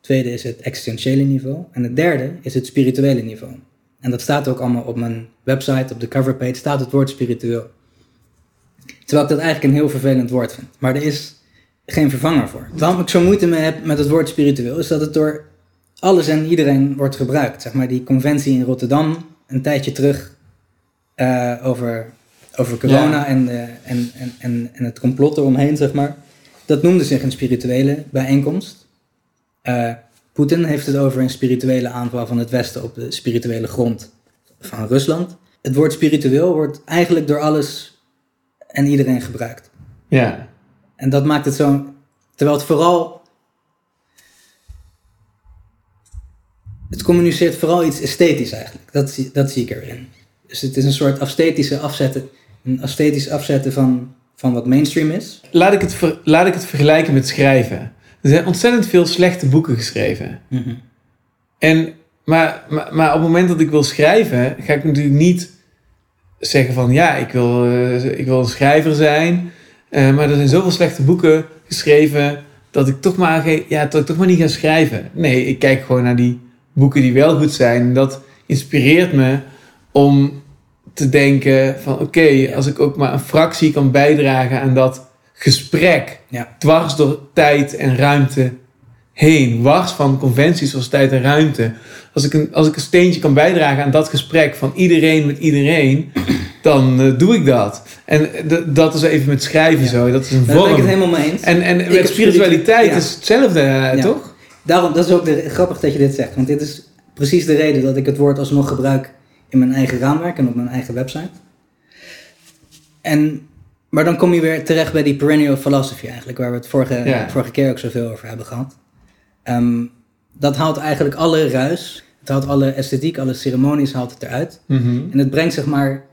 tweede is het existentiële niveau en het derde is het spirituele niveau. En dat staat ook allemaal op mijn website, op de coverpage, staat het woord spiritueel. Terwijl ik dat eigenlijk een heel vervelend woord vind. Maar er is geen vervanger voor. Waarom ik zo moeite mee heb met het woord spiritueel, is dat het door alles en iedereen wordt gebruikt. Zeg maar die conventie in Rotterdam, een tijdje terug, eh, over, over corona Ja. en, eh, en, en, en, en het complot eromheen, zeg maar. Dat noemde zich een spirituele bijeenkomst. Eh, Poetin heeft het over een spirituele aanval van het Westen op de spirituele grond van Rusland. Het woord spiritueel wordt eigenlijk door alles en iedereen gebruikt. Ja. En dat maakt het zo. Terwijl het vooral. Het communiceert vooral iets esthetisch eigenlijk. Dat zie, dat zie ik erin. Dus het is een soort esthetische afzetten. Een esthetisch afzetten van, van wat mainstream is. Laat ik, het ver- laat ik het vergelijken met schrijven. Er zijn ontzettend veel slechte boeken geschreven. En, maar, maar, maar op het moment dat ik wil schrijven, ga ik natuurlijk niet zeggen van ja, ik wil, eh, ik wil een schrijver zijn. Eh, maar er zijn zoveel slechte boeken geschreven dat ik toch maar, ja, dat ik toch maar niet ga schrijven. Nee, ik kijk gewoon naar die boeken die wel goed zijn. En dat inspireert me om te denken van oké, als ik ook maar een fractie kan bijdragen aan dat gesprek, Ja. dwars door tijd en ruimte heen, wars van conventies zoals tijd en ruimte. Als ik, een, als ik een steentje kan bijdragen aan dat gesprek van iedereen met iedereen, dan eh, doe ik dat. En d- dat is even met schrijven zo, dat is een Daar ben ik vorm. het helemaal mee eens. En, en Ik met spiritualiteit spiritu- is hetzelfde, eh, toch? Daarom, dat is ook de, grappig dat je dit zegt. Want dit is precies de reden dat ik het woord alsnog gebruik in mijn eigen raamwerk en op mijn eigen website. En, maar dan kom je weer terecht bij die perennial philosophy eigenlijk, waar we het vorige, Ja. vorige keer ook zoveel over hebben gehad. Ehm, dat haalt eigenlijk alle ruis, het haalt alle esthetiek, alle ceremonies haalt het eruit. Mhm. En het brengt zeg maar,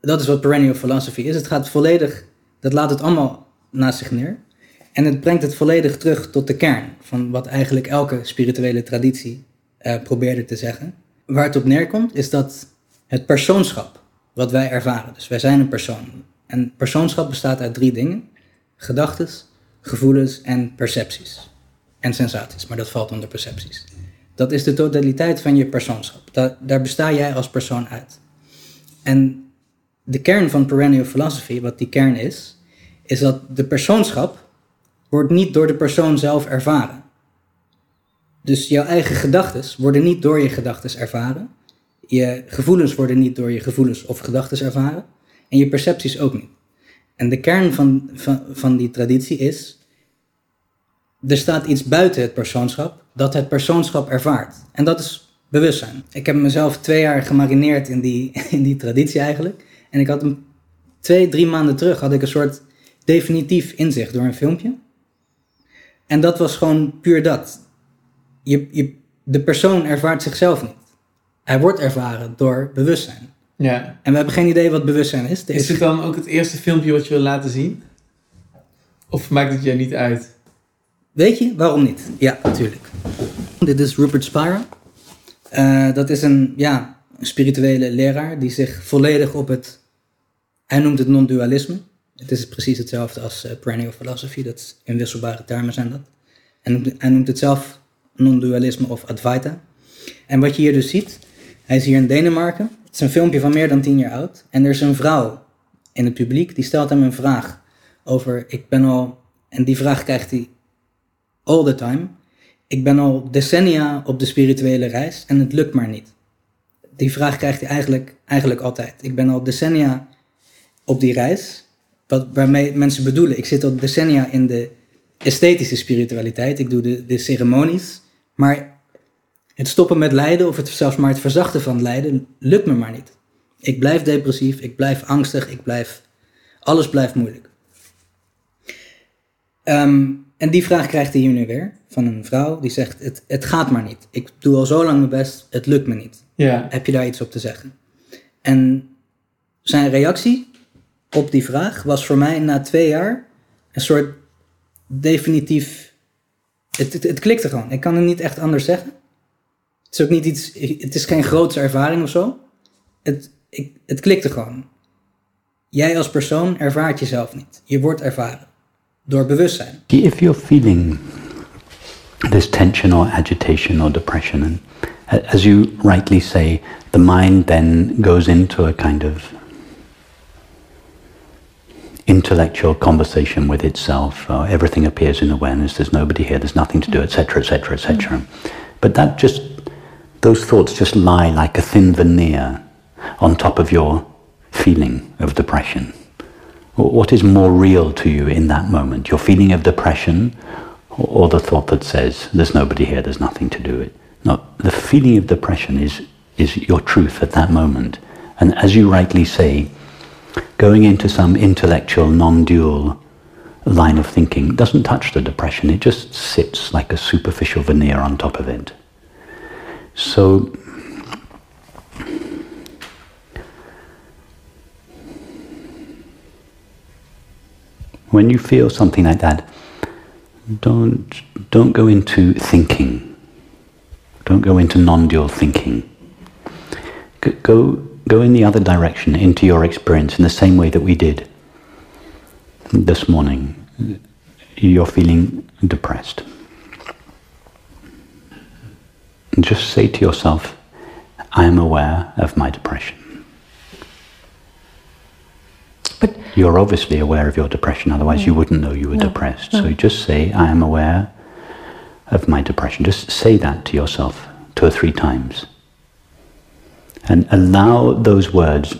dat is wat perennial philosophy is. Het gaat volledig, dat laat het allemaal naast zich neer. En het brengt het volledig terug tot de kern van wat eigenlijk elke spirituele traditie eh, probeerde te zeggen. Waar het op neerkomt is dat het persoonschap wat wij ervaren, dus wij zijn een persoon. En persoonschap bestaat uit drie dingen: gedachten, gevoelens en percepties. En sensaties, maar dat valt onder percepties. Dat is de totaliteit van je persoonschap. Da- daar besta jij als persoon uit. En de kern van perennial philosophy, wat die kern is, is dat de persoonschap wordt niet door de persoon zelf ervaren. Dus jouw eigen gedachten worden niet door je gedachten ervaren. Je gevoelens worden niet door je gevoelens of gedachten ervaren. En je percepties ook niet. En de kern van, van, van die traditie is, er staat iets buiten het persoonschap dat het persoonschap ervaart. En dat is bewustzijn. Ik heb mezelf twee jaar gemarineerd in die, in die traditie eigenlijk. En ik had een twee, drie maanden terug had ik een soort definitief inzicht door een filmpje. En dat was gewoon puur dat. Je, je, de persoon ervaart zichzelf niet. Hij wordt ervaren door bewustzijn. Ja. En we hebben geen idee wat bewustzijn is. Is dit dan ook het eerste filmpje wat je wil laten zien? Of maakt het jij niet uit? Weet je waarom niet? Ja, natuurlijk. Dit is Rupert Spira. Eh, dat is een, ja, een spirituele leraar die zich volledig op het. Hij noemt het non-dualisme. Het is precies hetzelfde als eh, perennial philosophy. Dat is inwisselbare termen zijn dat. Noemt, hij noemt het zelf non-dualisme of Advaita. En wat je hier dus ziet, hij is hier in Denemarken. Het is een filmpje van meer dan tien jaar oud. En er is een vrouw in het publiek die stelt hem een vraag over: Ik ben al. En die vraag krijgt hij all the time. Ik ben al decennia op de spirituele reis en het lukt maar niet. Die vraag krijgt hij eigenlijk, eigenlijk altijd. Ik ben al decennia op die reis, wat, waarmee mensen bedoelen, ik zit al decennia in de esthetische spiritualiteit, ik doe de, de ceremonies, maar het stoppen met lijden of het, zelfs maar het verzachten van lijden lukt me maar niet. Ik blijf depressief, ik blijf angstig, ik blijf Alles blijft moeilijk. Ehm, en die vraag krijgt hij hier nu weer van een vrouw die zegt: het, het gaat maar niet. Ik doe al zo lang mijn best, het lukt me niet. Ja. Heb je daar iets op te zeggen? En zijn reactie op die vraag was voor mij na twee jaar een soort definitief. Het, het, klikte gewoon. Ik kan het niet echt anders zeggen. Het is ook niet iets. Het is geen grootse ervaring of zo. Het, ik, het klikte gewoon. Jij als persoon ervaart jezelf niet. Je wordt ervaren door bewustzijn. If you're feeling this tension or agitation or depression, and as you rightly say, the mind then goes into a kind of intellectual conversation with itself. Uh, everything appears in awareness. There's nobody here. There's nothing to do, etc., etc., etc. But that just those thoughts just lie like a thin veneer on top of your feeling of depression. What is more real to you in that moment? Your feeling of depression or the thought that says, there's nobody here, there's nothing to do it? No, the feeling of depression is, is your truth at that moment. And as you rightly say, going into some intellectual, non-dual line of thinking doesn't touch the depression. It just sits like a superficial veneer on top of it. So when you feel something like that, don't don't go into thinking. Don't go into non-dual thinking. Go go in the other direction into your experience in the same way that we did this morning. You're feeling depressed. And just say to yourself, I am aware of my depression. But You're obviously aware of your depression, otherwise you wouldn't know you were No, depressed. no. So just say, I am aware of my depression. Just say that to yourself two or three times. And allow those words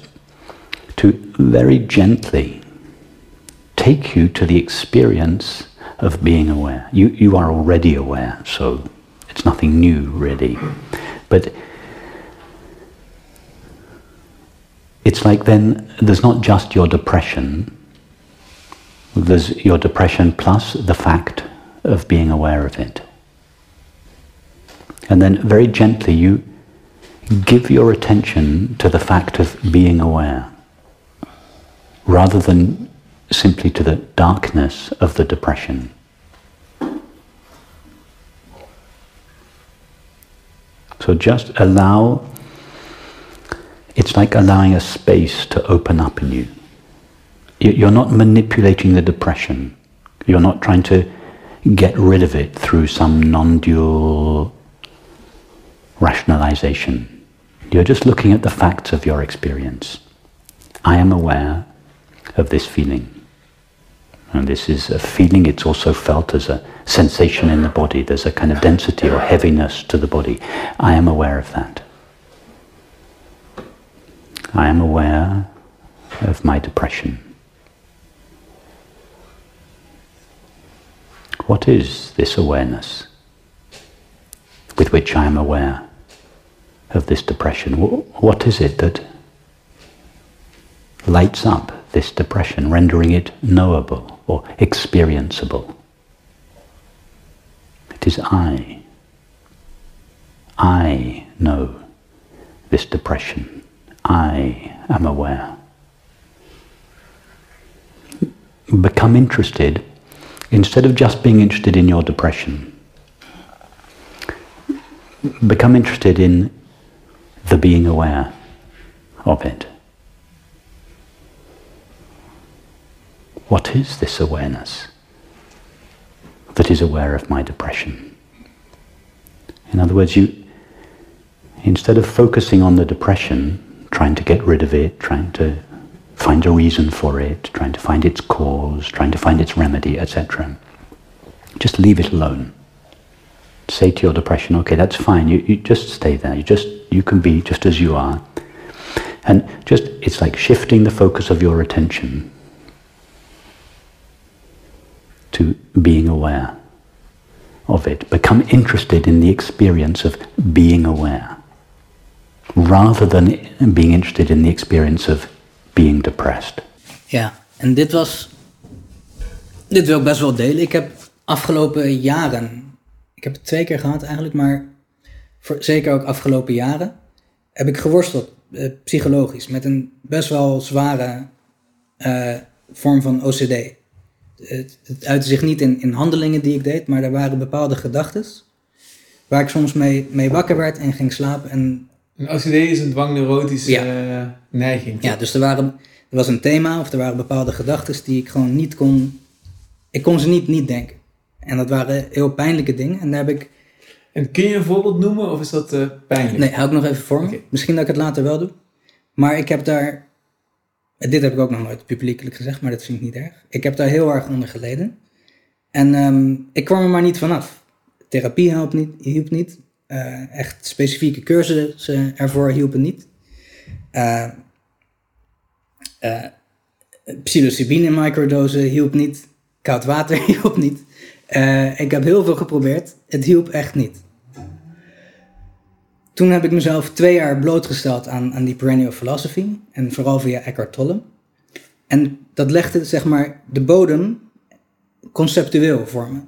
to very gently take you to the experience of being aware. You, you are already aware, so it's nothing new really. But it's like then there's not just your depression, there's your depression plus the fact of being aware of it. And then very gently you give your attention to the fact of being aware rather than simply to the darkness of the depression. So just allow, it's like allowing a space to open up in you. You- You're not manipulating the depression. You're not trying to get rid of it through some non-dual rationalization. You're just looking at the facts of your experience. I am aware of this feeling. And this is a feeling, it's also felt as a sensation in the body. There's a kind of density or heaviness to the body. I am aware of that. I am aware of my depression. What is this awareness with which I am aware of this depression? What is it that lights up this depression, rendering it knowable or experienceable? It is I. I know this depression. I am aware. Become interested instead of just being interested in your depression. Become interested in the being aware of it. What is this awareness that is aware of my depression? In other words, you, instead of focusing on the depression, trying to get rid of it, trying to find a reason for it, trying to find its cause, trying to find its remedy, etc., just leave it alone. Say to your depression, okay, that's fine. You, you just stay there. You just you can be just as you are. And just it's like shifting the focus of your attention to being aware of it. Become interested in the experience of being aware rather than being interested in the experience of being depressed. Ja, En dit was. Dit wil best wel delen. Ik heb afgelopen jaren. Ik heb het twee keer gehad eigenlijk, maar voor, zeker ook afgelopen jaren. Heb ik geworsteld eh, psychologisch met een best wel zware eh, vorm van OCD. Het, het uitte zich niet in, in handelingen die ik deed, maar er waren bepaalde gedachten. Waar ik soms mee, mee wakker werd en ging slapen. En Een OCD is een dwangneurotische Ja. eh, neiging. Ja, dus er, waren, er was een thema of er waren bepaalde gedachten die ik gewoon niet kon. Ik kon ze niet, niet denken. En dat waren heel pijnlijke dingen. En daar heb ik. En kun je een voorbeeld noemen of is dat eh, pijnlijk? Nee, hou ik nog even voor me. Misschien dat ik het later wel doe. Maar ik heb daar. Dit heb ik ook nog nooit publiekelijk gezegd, maar dat vind ik niet erg. Ik heb daar heel erg onder geleden. En ehm, ik kwam er maar niet vanaf. Therapie hielp niet. Hielp niet. Eh, echt specifieke cursussen ervoor hielpen niet. Eh eh, psilocybine microdosen hielp niet. Koud water hielp niet. Eh, ik heb heel veel geprobeerd. Het hielp echt niet. Toen heb ik mezelf twee jaar blootgesteld aan, aan die perennial philosophy. En vooral via Eckhart Tolle. En dat legde zeg maar de bodem conceptueel voor me.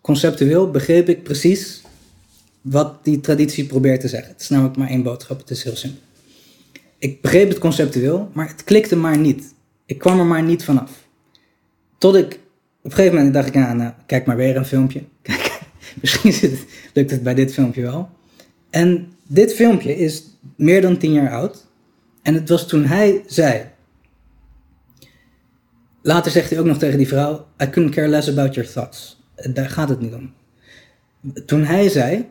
Conceptueel begreep ik precies wat die traditie probeert te zeggen. Het is namelijk maar één boodschap, het is heel simpel. Ik begreep het conceptueel, maar het klikte maar niet. Ik kwam er maar niet vanaf. Tot ik, op een gegeven moment dacht ik, nou, kijk maar weer een filmpje. Kijk, misschien lukt het bij dit filmpje wel. En dit filmpje is meer dan tien jaar oud. En het was toen hij zei. Later zegt hij ook nog tegen die vrouw: I couldn't care less about your thoughts. Daar gaat het niet om. Toen hij zei: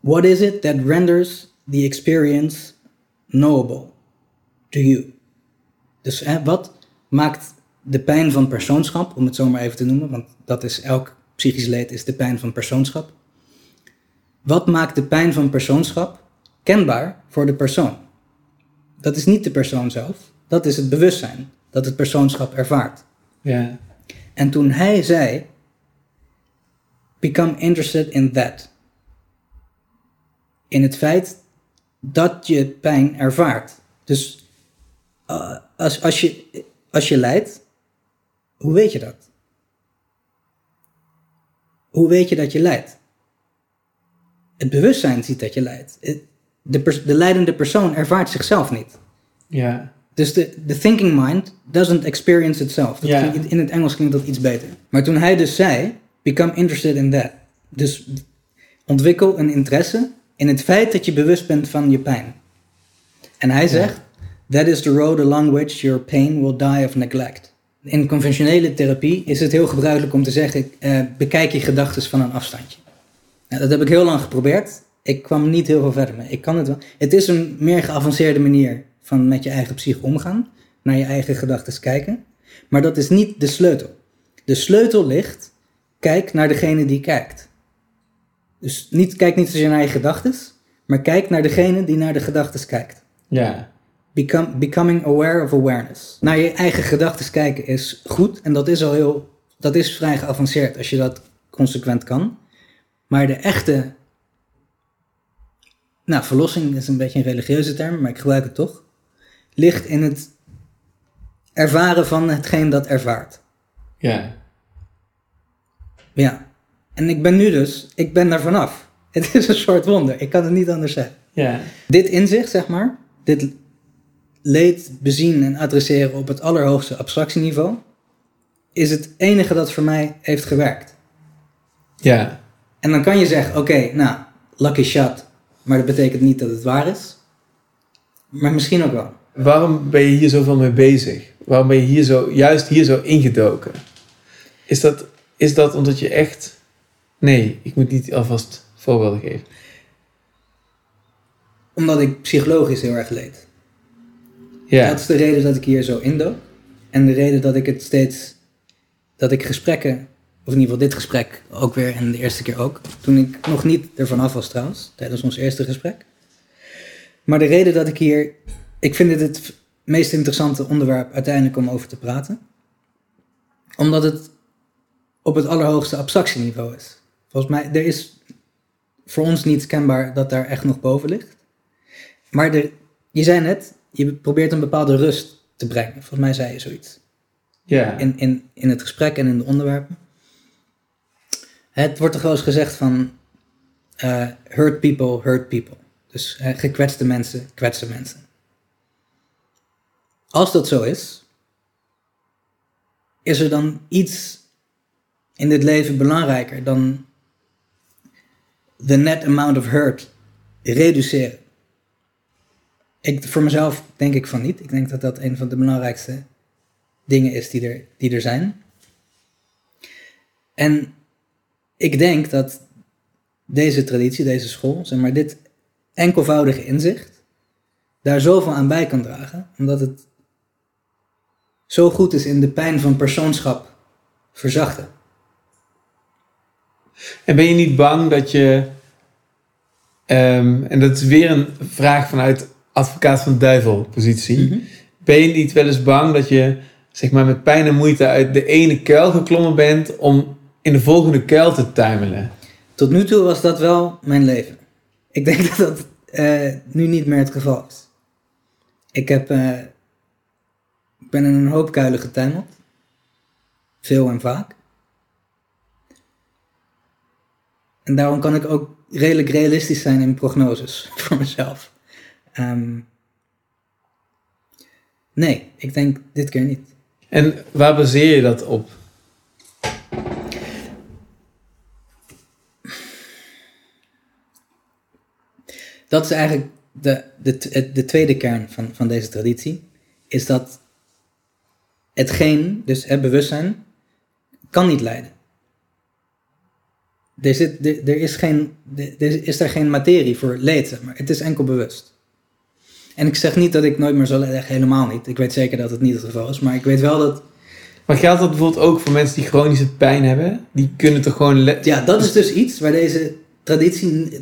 What is it that renders the experience knowable to you? Dus wat maakt de pijn van persoonschap, om het zo maar even te noemen, want dat is elk psychisch leed is de pijn van persoonschap. Wat maakt de pijn van persoonschap kenbaar voor de persoon? Dat is niet de persoon zelf, dat is het bewustzijn dat het persoonschap ervaart. Ja. En toen hij zei: Become interested in that. In het feit dat je pijn ervaart. Dus uh, als, als, je, als je lijdt, hoe weet je dat? Hoe weet je dat je lijdt? Het bewustzijn ziet dat je lijdt. Het- De, pers- de leidende persoon ervaart zichzelf niet. Ja. Dus de, de thinking mind doesn't experience itself. Dat Ja. klinkt- in het Engels klinkt dat iets beter. Maar toen hij dus zei, become interested in that. Dus ontwikkel een interesse in het feit dat je bewust bent van je pijn. En hij zegt, that is the road along which your pain will die of neglect. In conventionele therapie is het heel gebruikelijk om te zeggen, eh, bekijk je gedachten van een afstandje. Nou, dat heb ik heel lang geprobeerd. Ik kwam niet heel veel verder mee. Ik kan het wel. Het is een meer geavanceerde manier van met je eigen psyche omgaan. Naar je eigen gedachten kijken. Maar dat is niet de sleutel. De sleutel ligt, kijk naar degene die kijkt. Dus niet, kijk niet zozeer naar je gedachten, maar kijk naar degene die naar de gedachten kijkt. Ja. Become, becoming aware of awareness. Naar je eigen gedachten kijken is goed en dat is al heel, dat is vrij geavanceerd als je dat consequent kan. Maar de echte, nou verlossing is een beetje een religieuze term, maar ik gebruik het toch, ligt in het ervaren van hetgeen dat ervaart. Ja. Ja. En ik ben nu dus, ik ben daar vanaf. Het is een soort wonder, ik kan het niet anders zeggen. Ja. Dit inzicht, zeg maar, dit leed bezien en adresseren op het allerhoogste abstractieniveau, is het enige dat voor mij heeft gewerkt. Ja. En dan kan je zeggen, oké, nou, lucky shot, maar dat betekent niet dat het waar is. Maar misschien ook wel. Waarom ben je hier zoveel mee bezig? Waarom ben je hier zo, juist hier zo ingedoken? Is dat, is dat omdat je echt... Nee, ik moet niet alvast voorbeelden geven. Omdat ik psychologisch heel erg leed. Ja. Dat is de reden dat ik hier zo indook. En de reden dat ik het steeds, dat ik gesprekken, of in ieder geval dit gesprek ook weer en de eerste keer ook, toen ik nog niet ervan af was trouwens, tijdens ons eerste gesprek. Maar de reden dat ik hier, ik vind dit het meest interessante onderwerp uiteindelijk om over te praten. Omdat het op het allerhoogste abstractieniveau is. Volgens mij, er is voor ons niet kenbaar dat daar echt nog boven ligt. Maar je zei net, je probeert een bepaalde rust te brengen. Volgens mij zei je zoiets. Ja. In, in, in het gesprek en in de onderwerpen. Het wordt toch wel eens gezegd van... eh, hurt people, hurt people. Dus eh, gekwetste mensen, kwetsen mensen. Als dat zo is... Is er dan iets in dit leven belangrijker dan... the net amount of hurt reduceren? Ik, voor mezelf denk ik van niet. Ik denk dat dat een van de belangrijkste dingen is die er, die er zijn. En ik denk dat deze traditie, deze school, zeg maar, dit enkelvoudige inzicht, daar zoveel aan bij kan dragen, omdat het zo goed is in de pijn van persoonschap verzachten. En ben je niet bang dat je, ehm, en dat is weer een vraag vanuit advocaat van de duivel positie, ben je niet wel eens bang dat je zeg maar met pijn en moeite uit de ene kuil geklommen bent om in de volgende kuil te tuimelen? Tot nu toe was dat wel mijn leven. Ik denk dat dat eh, nu niet meer het geval is. Ik heb, ik ben in een hoop kuilen getuimeld. Veel en vaak. En daarom kan ik ook redelijk realistisch zijn in prognoses voor mezelf. Ehm, nee, ik denk dit keer niet. En waar baseer je dat op? Dat is eigenlijk de, de, de tweede kern van, van deze traditie. Is dat hetgeen, dus het bewustzijn, kan niet leiden. Er, zit, er, er, is geen, er is daar geen materie voor leed, zeg maar. Het is enkel bewust. En ik zeg niet dat ik nooit meer zal helemaal niet. Ik weet zeker dat het niet het geval is, maar ik weet wel dat... Maar geldt dat bijvoorbeeld ook voor mensen die chronische pijn hebben? Die kunnen toch gewoon... Ja, dat is dus iets waar deze traditie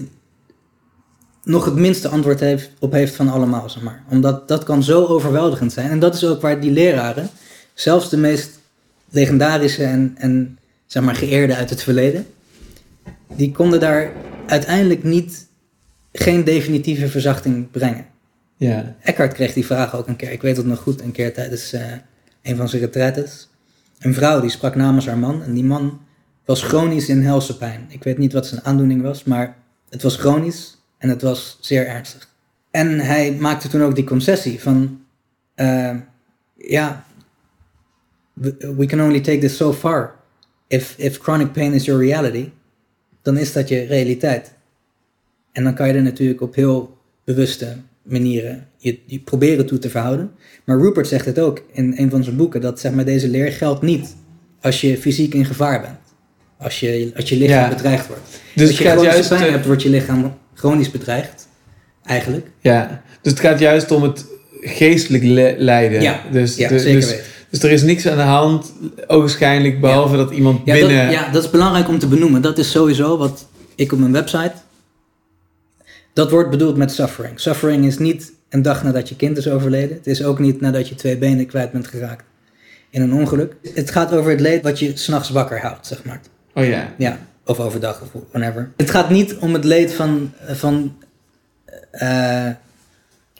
nog het minste antwoord heeft, op heeft van allemaal, zeg maar. Omdat dat kan zo overweldigend zijn. En dat is ook waar die leraren, zelfs de meest legendarische en, en zeg maar geëerde uit het verleden, die konden daar uiteindelijk niet, geen definitieve verzachting brengen. Ja. Eckhart kreeg die vraag ook een keer, ik weet het nog goed, een keer tijdens eh, een van zijn retretes. Een vrouw die sprak namens haar man en die man was chronisch in helse pijn. Ik weet niet wat zijn aandoening was, maar het was chronisch en het was zeer ernstig. En hij maakte toen ook die concessie van, eh, ja, we, can only take this so far. If, if chronic pain is your reality, dan is dat je realiteit. En dan kan je er natuurlijk op heel bewuste manieren je, je proberen toe te verhouden. Maar Rupert zegt het ook in een van zijn boeken, dat zeg maar, deze leer geldt niet als je fysiek in gevaar bent. Als je, als je lichaam Ja. bedreigd wordt. Dus als je gaat juist, pijn eh, hebt, wordt je lichaam chronisch bedreigd. Eigenlijk. Ja, dus het gaat juist om het geestelijk le- lijden. Ja, dus, ja, de- zeker dus, weten. dus er is niks aan de hand, ogenschijnlijk, behalve dat iemand binnen... dat, ja, dat is belangrijk om te benoemen. Dat is sowieso wat ik op mijn website. Dat wordt bedoeld met suffering. Suffering is niet een dag nadat je kind is overleden. Het is ook niet nadat je twee benen kwijt bent geraakt in een ongeluk. Het gaat over het leed wat je s'nachts wakker houdt, zeg maar. Oh ja. Ja, of overdag of whatever. Het gaat niet om het leed van, van, eh,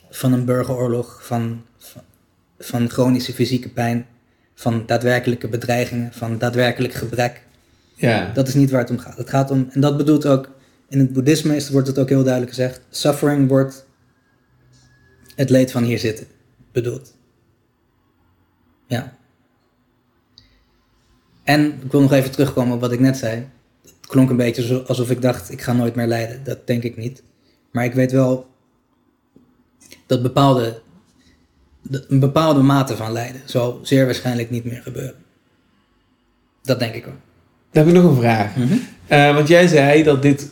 van een burgeroorlog, van, van, van chronische fysieke pijn, van daadwerkelijke bedreigingen, van daadwerkelijk gebrek. Ja. Dat is niet waar het om gaat. Het gaat om, en dat bedoelt ook, in het boeddhisme is, wordt het ook heel duidelijk gezegd, suffering wordt het leed van hier zitten bedoeld. Ja. En ik wil nog even terugkomen op wat ik net zei. Het klonk een beetje alsof ik dacht, ik ga nooit meer lijden. Dat denk ik niet. Maar ik weet wel dat bepaalde, een bepaalde mate van lijden zal zeer waarschijnlijk niet meer gebeuren. Dat denk ik ook. Dan heb ik nog een vraag. Eh, want jij zei dat dit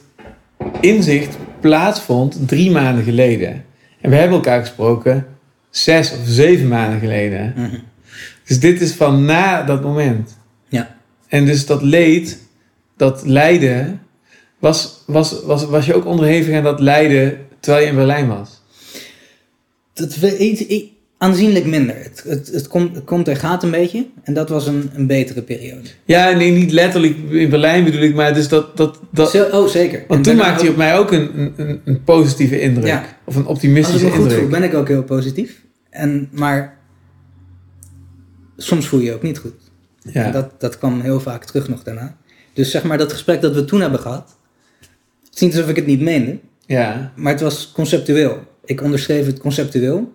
inzicht plaatsvond drie maanden geleden. En we hebben elkaar gesproken zes of zeven maanden geleden. Dus dit is van na dat moment. Ja. En dus dat leed, dat lijden, was, was, was, was je ook onderhevig aan dat lijden terwijl je in Berlijn was? Dat we iets, i- aanzienlijk minder. Het, het, het, komt, het komt en gaat een beetje. En dat was een, een betere periode. Ja, nee, niet letterlijk in Berlijn bedoel ik, maar dus dat... dat, dat Zo- oh, zeker. En Want toen daarna maakte hij ook- op mij ook een, een, een positieve indruk. Ja. Of een Als ik optimistische me goed voel, ben ik ook heel positief. En, maar soms voel je je ook niet goed. Ja. En dat, dat kwam heel vaak terug nog daarna. Dus zeg maar dat gesprek dat we toen hebben gehad, het is niet alsof ik het niet meende, ja. maar het was conceptueel. Ik onderschreef het conceptueel,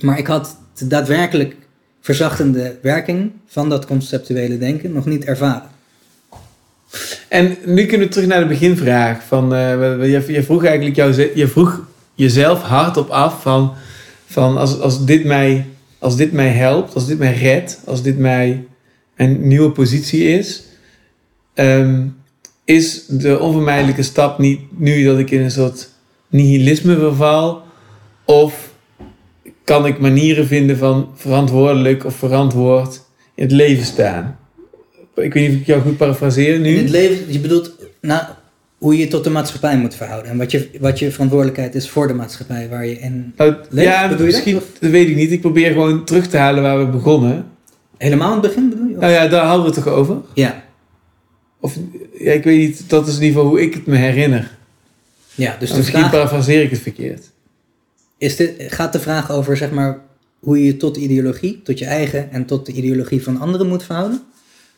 maar ik had de daadwerkelijk verzachtende werking van dat conceptuele denken nog niet ervaren. En nu kunnen we terug naar de beginvraag. Van, eh, je, je vroeg eigenlijk jou, je vroeg jezelf hardop af van, van als, als, dit mij, als dit mij helpt, als dit mij redt, als dit mij een nieuwe positie is, ehm, is de onvermijdelijke stap niet nu dat ik in een soort nihilisme verval? Of kan ik manieren vinden van verantwoordelijk of verantwoord in het leven staan? Ik weet niet of ik jou goed parafraseer nu. In het leven, je bedoelt nou, hoe je je tot de maatschappij moet verhouden. En wat je, wat je verantwoordelijkheid is voor de maatschappij waar je in Nou, leeft. ja, bedoel je misschien, dat? dat weet ik niet. Ik probeer gewoon terug te halen waar we begonnen. Helemaal in het begin bedoel je? Of- Nou ja, daar hadden we het toch over? Ja. Of, ja, ik weet niet, dat is in ieder geval hoe ik het me herinner. ja, dus Dus de misschien vraag, parafraseer ik het verkeerd. Is dit, gaat de vraag over zeg maar, hoe je je tot de ideologie, tot je eigen en tot de ideologie van anderen moet verhouden?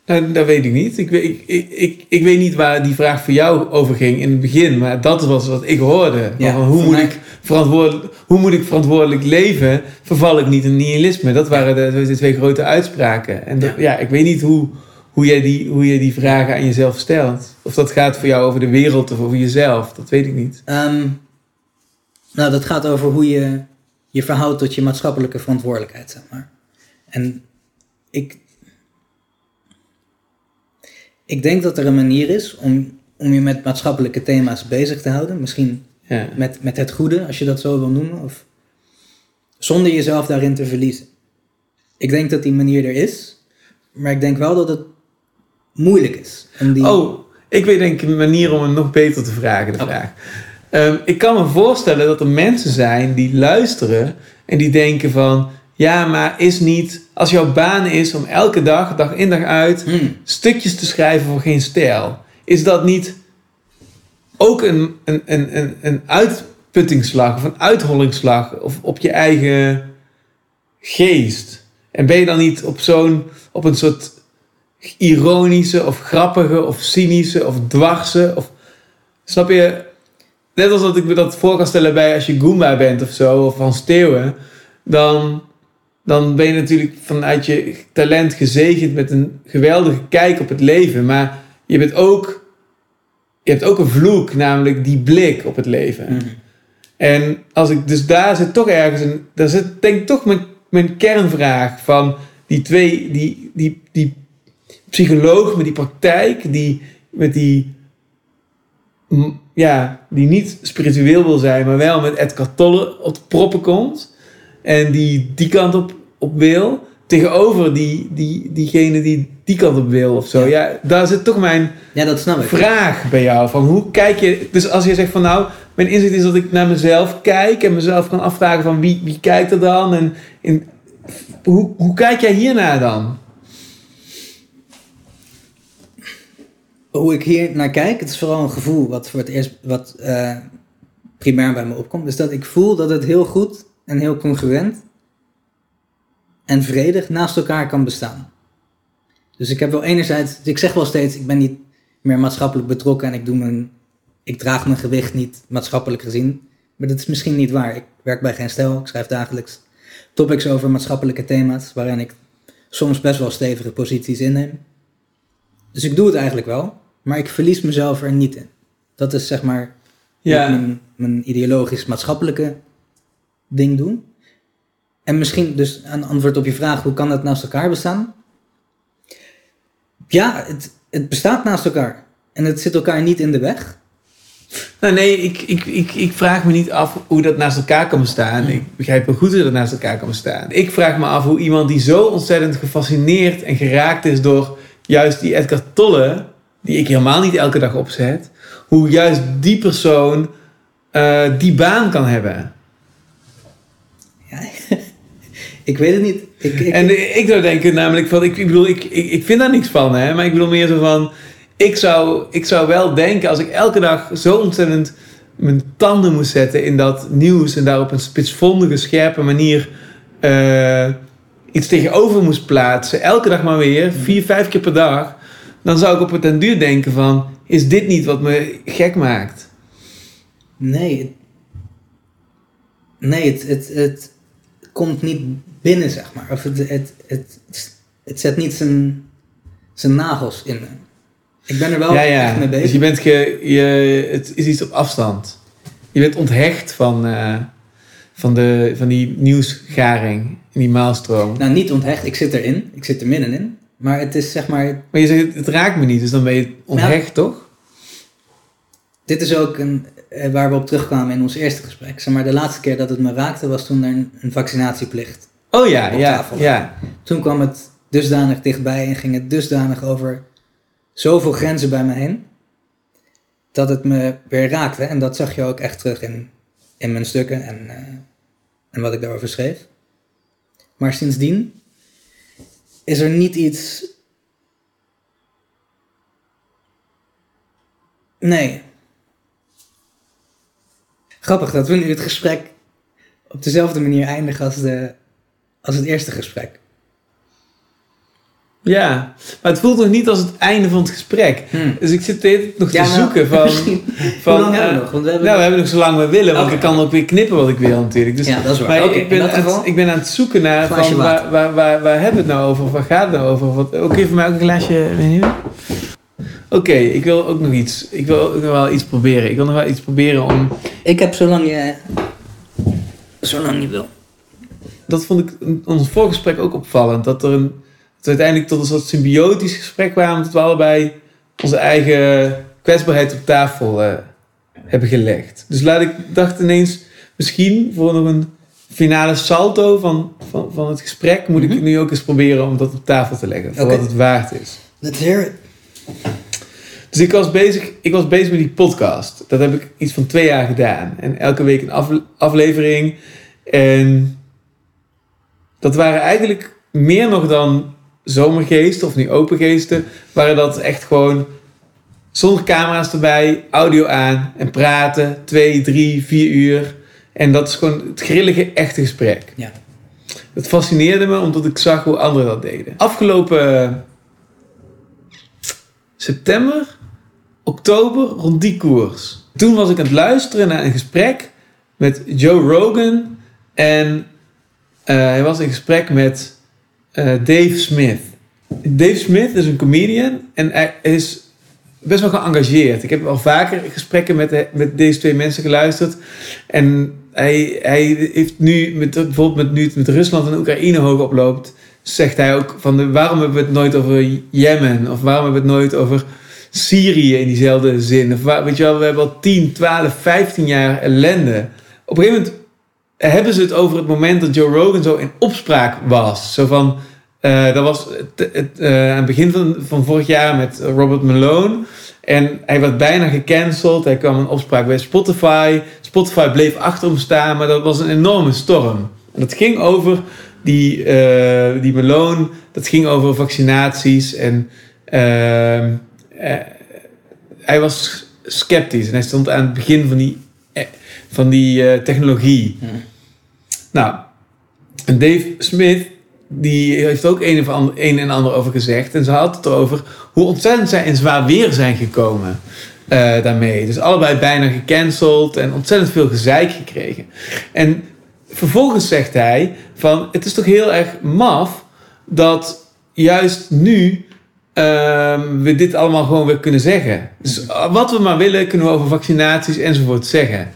Nou, dat weet ik niet. Ik weet, ik, ik, ik, ik weet niet waar die vraag voor jou over ging in het begin, maar dat was wat ik hoorde. Ja, van hoe, moet mij- ik verantwoordelijk, hoe moet ik verantwoordelijk leven? Verval ik niet in nihilisme? Dat waren de, de twee grote uitspraken. En dat- Ja. ja. ik weet niet hoe, hoe, jij die, hoe jij die vragen aan jezelf stelt. Of dat gaat voor jou over de wereld of over jezelf. Dat weet ik niet. Ehm, nou, dat gaat over hoe je je verhoudt tot je maatschappelijke verantwoordelijkheid, zeg maar. En ik, ik denk dat er een manier is om, om je met maatschappelijke thema's bezig te houden. Misschien Ja. met, met het goede, als je dat zo wil noemen. Of zonder jezelf daarin te verliezen. Ik denk dat die manier er is. Maar ik denk wel dat het moeilijk is. Om die, Oh, ik weet denk een manier om het nog beter te vragen, de vraag. Ehm, ik kan me voorstellen dat er mensen zijn die luisteren en die denken van... Ja, maar is niet... Als jouw baan is om elke dag, dag in dag uit, Hmm. stukjes te schrijven voor geen stijl... Is dat niet ook een, een, een, een, een uitputtingsslag of een uithollingsslag of op je eigen geest? En ben je dan niet op zo'n... op een soort ironische of grappige of cynische of dwarse of snap je net als dat ik me dat voor kan stellen bij als je Goomba bent of zo of van Steeuwen dan dan ben je natuurlijk vanuit je talent gezegend met een geweldige kijk op het leven maar je bent ook je hebt ook een vloek namelijk die blik op het leven Mhm. en als ik dus daar zit toch ergens een daar zit denk ik toch mijn, mijn kernvraag van die twee die die die psycholoog met die praktijk, die met die, ja, die niet spiritueel wil zijn, maar wel met Edgar Tolle op de proppen komt. En die die kant op, op wil. Tegenover die, die, diegene die die kant op wil of zo. Ja, daar zit toch mijn Ja, dat snap ik. vraag bij jou. Van hoe kijk je... Dus als je zegt van nou, mijn inzicht is dat ik naar mezelf kijk en mezelf kan afvragen van wie, wie kijkt er dan? En in, hoe, hoe kijk jij hiernaar dan? Hoe ik hier naar kijk, het is vooral een gevoel wat voor het eerst wat eh, primair bij me opkomt. Dus dat ik voel dat het heel goed en heel congruent en vredig naast elkaar kan bestaan. Dus ik heb wel enerzijds, ik zeg wel steeds, ik ben niet meer maatschappelijk betrokken en ik doe mijn, ik draag mijn gewicht niet maatschappelijk gezien. Maar dat is misschien niet waar. Ik werk bij Geen Stijl, ik schrijf dagelijks topics over maatschappelijke thema's, waarin ik soms best wel stevige posities inneem. Dus ik doe het eigenlijk wel, maar ik verlies mezelf er niet in. Dat is zeg maar Ja. mijn ideologisch-maatschappelijke ding doen. En misschien dus een antwoord op je vraag, hoe kan dat naast elkaar bestaan? Ja, het, het bestaat naast elkaar. En het zit elkaar niet in de weg. Nou nee, ik, ik, ik, ik vraag me niet af hoe dat naast elkaar kan bestaan. Ik begrijp wel goed hoe dat naast elkaar kan bestaan. Ik vraag me af hoe iemand die zo ontzettend gefascineerd en geraakt is door juist die Edgar Tolle, die ik helemaal niet elke dag opzet, hoe juist die persoon eh, die baan kan hebben. Ja, ik weet het niet. Ik, ik, En ik zou denken namelijk van, ik, ik bedoel, ik, ik, ik vind daar niks van, hè, maar ik bedoel meer zo van, ik zou, ik zou wel denken als ik elke dag zo ontzettend mijn tanden moest zetten in dat nieuws en daar op een spitsvondige, scherpe manier eh, iets tegenover moest plaatsen, elke dag maar weer, vier, vijf keer per dag, dan zou ik op het den duur denken van, is dit niet wat me gek maakt? Nee. het- Nee, het, het, het komt niet binnen, zeg maar. Of het, het, het, het zet niet zijn, zijn nagels in me. Ik ben er wel ja, ja. echt mee bezig. Dus je bent ge, je, het is iets op afstand. Je bent onthecht van, eh, van, de, van die nieuwsgaring in die maalstroom. Nou, niet onthecht. Ik zit erin. Ik zit er middenin. Maar het is zeg maar... Maar je zegt, het raakt me niet, dus dan ben je onthecht, toch? Dit is ook een, eh, waar we op terugkwamen in ons eerste gesprek. Zeg maar, de laatste keer dat het me raakte was toen er een, een vaccinatieplicht Oh ja, op ja, tafel ja. Toen kwam het dusdanig dichtbij en ging het dusdanig over zoveel grenzen bij me heen. Dat het me weer raakte. En dat zag je ook echt terug in, in mijn stukken en, eh, en wat ik daarover schreef. Maar sindsdien is er niet iets. Nee. Grappig dat we nu het gesprek op dezelfde manier eindigen als, de, als het eerste gesprek. Ja, maar het voelt nog niet als het einde van het gesprek. Dus ik zit tijd nog Hmm. Ja, te nou, zoeken van... van Hoe lang hebben we eh, nog? Want we hebben nou, we nog- hebben nog zo lang we willen, want Oké. ik kan ook weer knippen wat ik wil natuurlijk. Dus, Ja, dat is waar. Maar Oké, ik, ben aan geval- ik ben aan het zoeken naar van, waar, waar, waar, waar hebben we het nou over? Waar gaat het nou over? Wat, ook even mij ook een glaasje. Oké, ik wil ook nog iets. Ik wil ook nog wel iets proberen. Ik wil nog wel iets proberen om... Ik heb zolang je... Zolang je wil. Dat vond ik in ons voorgesprek ook opvallend. Dat, er een, we uiteindelijk tot een soort symbiotisch gesprek kwamen. Dat we allebei onze eigen kwetsbaarheid op tafel eh, hebben gelegd. Dus laat ik dacht ineens, misschien voor nog een finale salto van, van, van het gesprek, moet ik nu ook eens proberen om dat op tafel te leggen. Voor wat het waard is. Let's hear it. Dus ik was, bezig, ik was bezig met die podcast. Dat heb ik iets van twee jaar gedaan. En elke week een af- aflevering. En dat waren eigenlijk meer nog dan zomergeesten of nu opengeesten. Waren dat echt gewoon zonder camera's erbij, audio aan en praten. Twee, drie, vier uur. En dat is gewoon het grillige, echte gesprek. Ja. Het fascineerde me omdat ik zag hoe anderen dat deden. Afgelopen september, oktober, rond die koers. Toen was ik aan het luisteren naar een gesprek met Joe Rogan. En eh, hij was in gesprek met eh, Dave Smith. Dave Smith is een comedian en hij is best wel geëngageerd. Ik heb al vaker gesprekken met, met deze twee mensen geluisterd. En hij, hij heeft nu, met, bijvoorbeeld met, nu met Rusland en Oekraïne hoog oploopt, zegt hij ook van de, waarom hebben we het nooit over Jemen? Of waarom hebben we het nooit over Syrië in diezelfde zin? Of weet je wel, we hebben al 10, 12, 15 jaar ellende. Op een gegeven moment hebben ze het over het moment dat Joe Rogan zo in opspraak was. Zo van, eh, dat was eh, aan het begin van, van vorig jaar met Robert Malone. En hij werd bijna gecanceld. Hij kwam in opspraak bij Spotify. Spotify bleef achter hem staan, maar dat was een enorme storm. En dat ging over die, eh, die Malone. Dat ging over vaccinaties. En ehm, eh, hij was sceptisch. En hij stond aan het begin van die, van die eh, technologie. Nou, en Dave Smith, die heeft ook een, of ander, een en ander over gezegd. En ze had het erover hoe ontzettend zij in zwaar weer zijn gekomen eh, daarmee. Dus allebei bijna gecanceld en ontzettend veel gezeik gekregen. En vervolgens zegt hij van, het is toch heel erg maf dat juist nu ehm, we dit allemaal gewoon weer kunnen zeggen. Dus eh, wat we maar willen, kunnen we over vaccinaties enzovoort zeggen.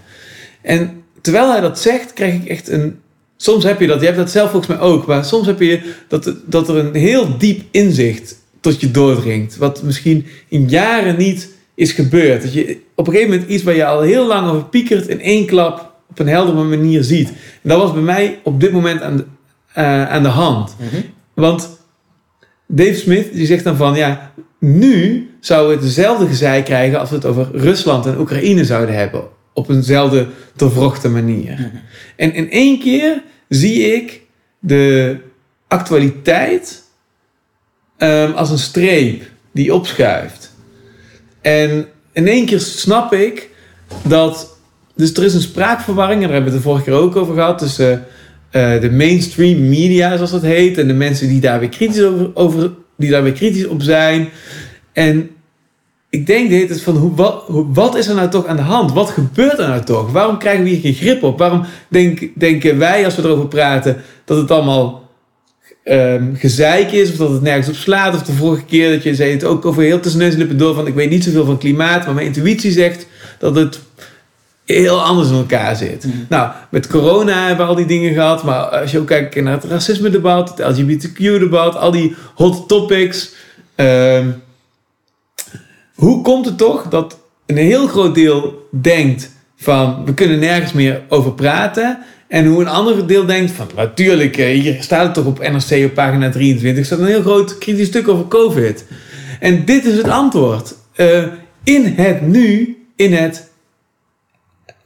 En terwijl hij dat zegt, krijg ik echt een. Soms heb je dat, je hebt dat zelf volgens mij ook, maar soms heb je dat, dat er een heel diep inzicht tot je doordringt. Wat misschien in jaren niet is gebeurd. Dat je op een gegeven moment iets waar je al heel lang over piekert, in één klap op een heldere manier ziet. En dat was bij mij op dit moment aan de, eh, aan de hand. Want Dave Smith die zegt dan van ja, nu zouden we hetzelfde gezeik krijgen als we het over Rusland en Oekraïne zouden hebben. Op eenzelfde doorvrochte manier. En in één keer zie ik de actualiteit ehm, als een streep die opschuift. En in één keer snap ik dat. Dus er is een spraakverwarring, en daar hebben we het de vorige keer ook over gehad. Tussen eh, de mainstream media, zoals dat heet, en de mensen die daar weer kritisch over, over die daar weer kritisch op zijn. En ik denk dit is van hoe, wat, hoe- wat is er nou toch aan de hand? Wat gebeurt er nou toch? Waarom krijgen we hier geen grip op? Waarom denk, denken wij als we erover praten dat het allemaal ehm, gezeik is of dat het nergens op slaat? Of de vorige keer dat je zei het ook over heel tussen neus en lippen door van ik weet niet zoveel van klimaat, maar mijn intuïtie zegt dat het heel anders in elkaar zit. Nou, met corona hebben we al die dingen gehad, maar als je ook kijkt naar het racisme-debat, het LGBTQ-debat, al die hot topics. ehm, hoe komt het toch dat een heel groot deel denkt van we kunnen nergens meer over praten. En hoe een ander deel denkt van natuurlijk, eh, hier staat het toch op NRC op pagina 23, staat een heel groot kritisch stuk over COVID. En dit is het antwoord. Eh, in het nu, in het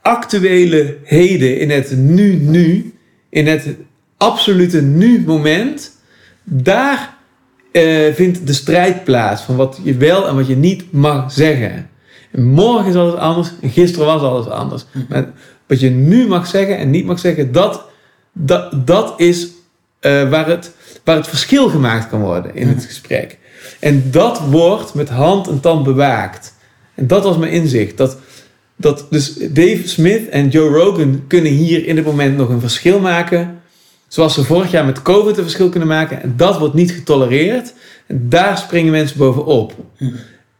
actuele heden, in het nu-nu, in het absolute nu-moment, daar eh, vindt de strijd plaats van wat je wel en wat je niet mag zeggen. En morgen is alles anders en gisteren was alles anders. Maar wat je nu mag zeggen en niet mag zeggen, dat, dat, dat is eh, waar, het, waar het verschil gemaakt kan worden in het gesprek. En dat wordt met hand en tand bewaakt. En dat was mijn inzicht. Dat, dat dus Dave Smith en Joe Rogan kunnen hier in dit moment nog een verschil maken. Zoals ze vorig jaar met COVID een verschil kunnen maken. En dat wordt niet getolereerd. En daar springen mensen bovenop.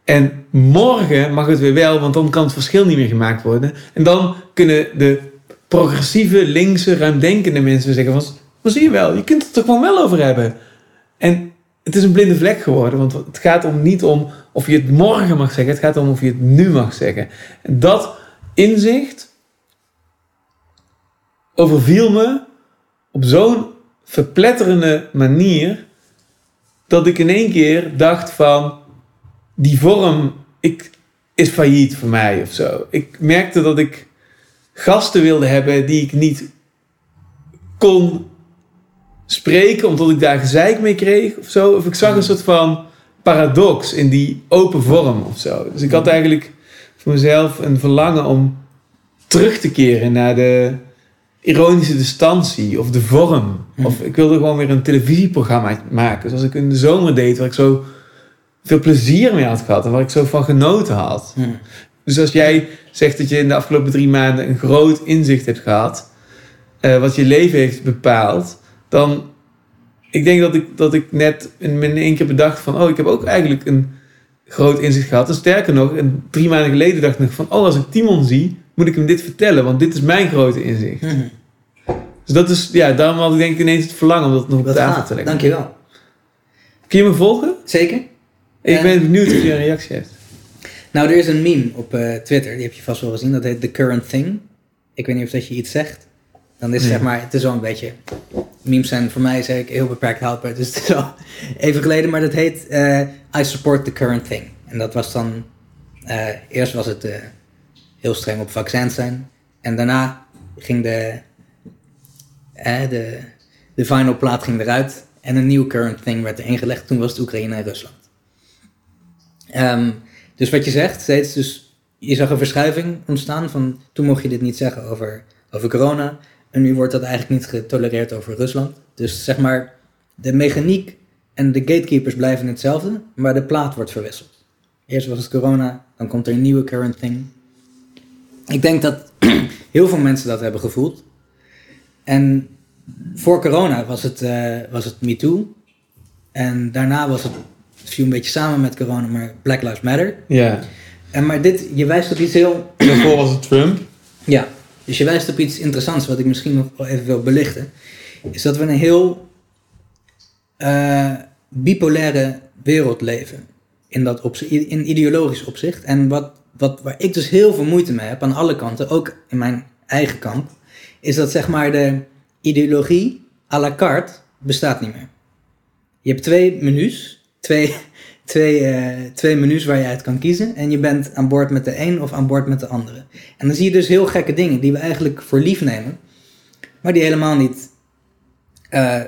En morgen mag het weer wel, want dan kan het verschil niet meer gemaakt worden. En dan kunnen de progressieve, linkse, ruimdenkende mensen zeggen van... Maar zie je wel, je kunt het er gewoon wel over hebben. En het is een blinde vlek geworden, want het gaat om niet om of je het morgen mag zeggen. Het gaat om of je het nu mag zeggen. En dat inzicht overviel me op zo'n verpletterende manier... dat ik in één keer dacht van... die vorm ik, is failliet voor mij of zo. Ik merkte dat ik gasten wilde hebben die ik niet kon spreken omdat ik daar gezeik mee kreeg of zo. Of ik zag een soort van paradox in die open vorm of zo. Dus ik had eigenlijk voor mezelf een verlangen om terug te keren naar de ironische distantie of de vorm. Of ik wilde gewoon weer een televisieprogramma maken zoals ik in de zomer deed, waar ik zo veel plezier mee had gehad en waar ik zo van genoten had. Dus als jij zegt dat je in de afgelopen drie maanden een groot inzicht hebt gehad, eh, wat je leven heeft bepaald, dan. Ik denk dat ik, dat ik net in, in één keer bedacht van, oh, ik heb ook eigenlijk een groot inzicht gehad. En sterker nog, een, drie maanden geleden dacht ik nog van, oh, als ik Timon zie, moet ik hem dit vertellen, want dit is mijn grote inzicht. Dus dat is, ja, daarom had ik denk ik ineens het verlangen om dat nog op Dat tafel gaat. te leggen. Dankjewel. Kun je me volgen? Zeker. Ik Ja. ben benieuwd of je een reactie hebt. Nou, er is een meme op eh, Twitter, die heb je vast wel gezien. Dat heet The Current Thing. Ik weet niet of dat je iets zegt. Dan is Nee. zeg maar, het is wel een beetje... Memes zijn voor mij zeg ik heel beperkt houdbaar. Dus het is al even geleden. Maar dat heet eh, I Support The Current Thing. En dat was dan... eh, eerst was het eh, heel streng op vaccins zijn. En daarna ging de... de, final plaat ging eruit. En een nieuw Current Thing werd erin gelegd. Toen was het Oekraïne en Rusland. Ehm, dus wat je zegt, steeds dus, je zag een verschuiving ontstaan van toen mocht je dit niet zeggen over, over corona en nu wordt dat eigenlijk niet getolereerd over Rusland. Dus zeg maar, de mechaniek en de gatekeepers blijven hetzelfde, maar de plaat wordt verwisseld. Eerst was het corona, dan komt er een nieuwe current thing. Ik denk dat heel veel mensen dat hebben gevoeld. En voor corona was het, eh was het MeToo. En daarna was het, het viel een beetje samen met corona, maar Black Lives Matter. Ja. En maar dit, je wijst op iets heel... Daarvoor was het Trump. Ja, dus je wijst op iets interessants wat ik misschien nog wel even wil belichten. Is dat we in een heel eh, bipolaire wereld leven. In, dat opzi- in ideologisch opzicht. En wat, wat, waar ik dus heel veel moeite mee heb aan alle kanten, ook in mijn eigen kamp, is dat zeg maar de ideologie à la carte bestaat niet meer. Je hebt twee menus, twee, twee, eh, twee menus waar je uit kan kiezen. En je bent aan boord met de een of aan boord met de andere. En dan zie je dus heel gekke dingen die we eigenlijk voor lief nemen, maar die helemaal niet eh,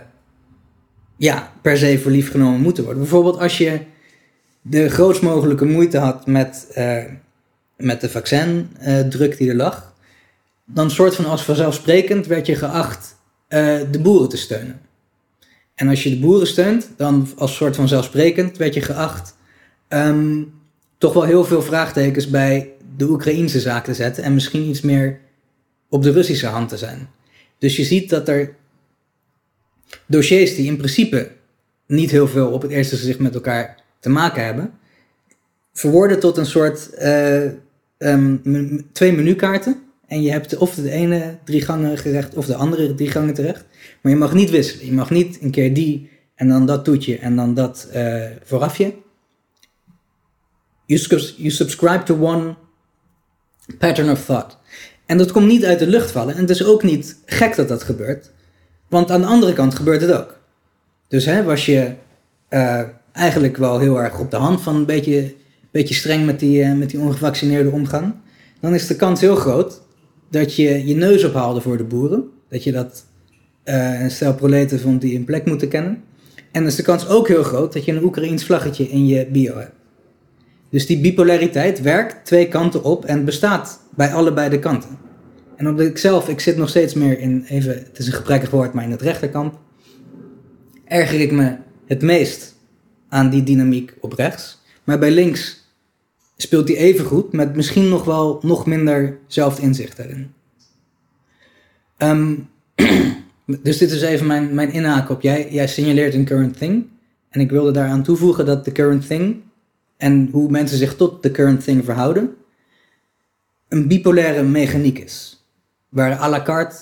ja, per se voor lief genomen moeten worden. Bijvoorbeeld als je de grootst mogelijke moeite had met, eh, met de vaccindruk die er lag, dan soort van als vanzelfsprekend werd je geacht eh, de boeren te steunen. En als je de boeren steunt, dan als soort van zelfsprekend werd je geacht ehm, toch wel heel veel vraagtekens bij de Oekraïnse zaak te zetten en misschien iets meer op de Russische hand te zijn. Dus je ziet dat er dossiers die in principe niet heel veel op het eerste gezicht met elkaar te maken hebben, verworden tot een soort eh, ehm, twee menukaarten. En je hebt of de ene drie gangen gerecht of de andere drie gangen terecht. Maar je mag niet wisselen. Je mag niet een keer die en dan dat toetje en dan dat eh, voorafje. You subscribe to one pattern of thought. En dat komt niet uit de lucht vallen. En het is ook niet gek dat dat gebeurt. Want aan de andere kant gebeurt het ook. Dus hè, was je eh, eigenlijk wel heel erg op de hand van een beetje, beetje streng met die, eh, met die ongevaccineerde omgang. Dan is de kans heel groot dat je je neus ophaalde voor de boeren. Dat je dat eh, een stel proleten vond die een plek moeten kennen. En dan is de kans ook heel groot dat je een Oekraïens vlaggetje in je bio hebt. Dus die bipolariteit werkt twee kanten op en bestaat bij allebei de kanten. En omdat ik zelf, ik zit nog steeds meer in, even, het is een gebrekkig woord, maar in het rechterkamp, erger ik me het meest aan die dynamiek op rechts. Maar bij links speelt die even goed, met misschien nog wel nog minder zelfinzicht daarin. Ehm, dus dit is even mijn, mijn inhaak op. Jij, jij signaleert een current thing. En ik wilde daaraan toevoegen dat de current thing en hoe mensen zich tot de current thing verhouden, een bipolaire mechaniek is. Waar à la carte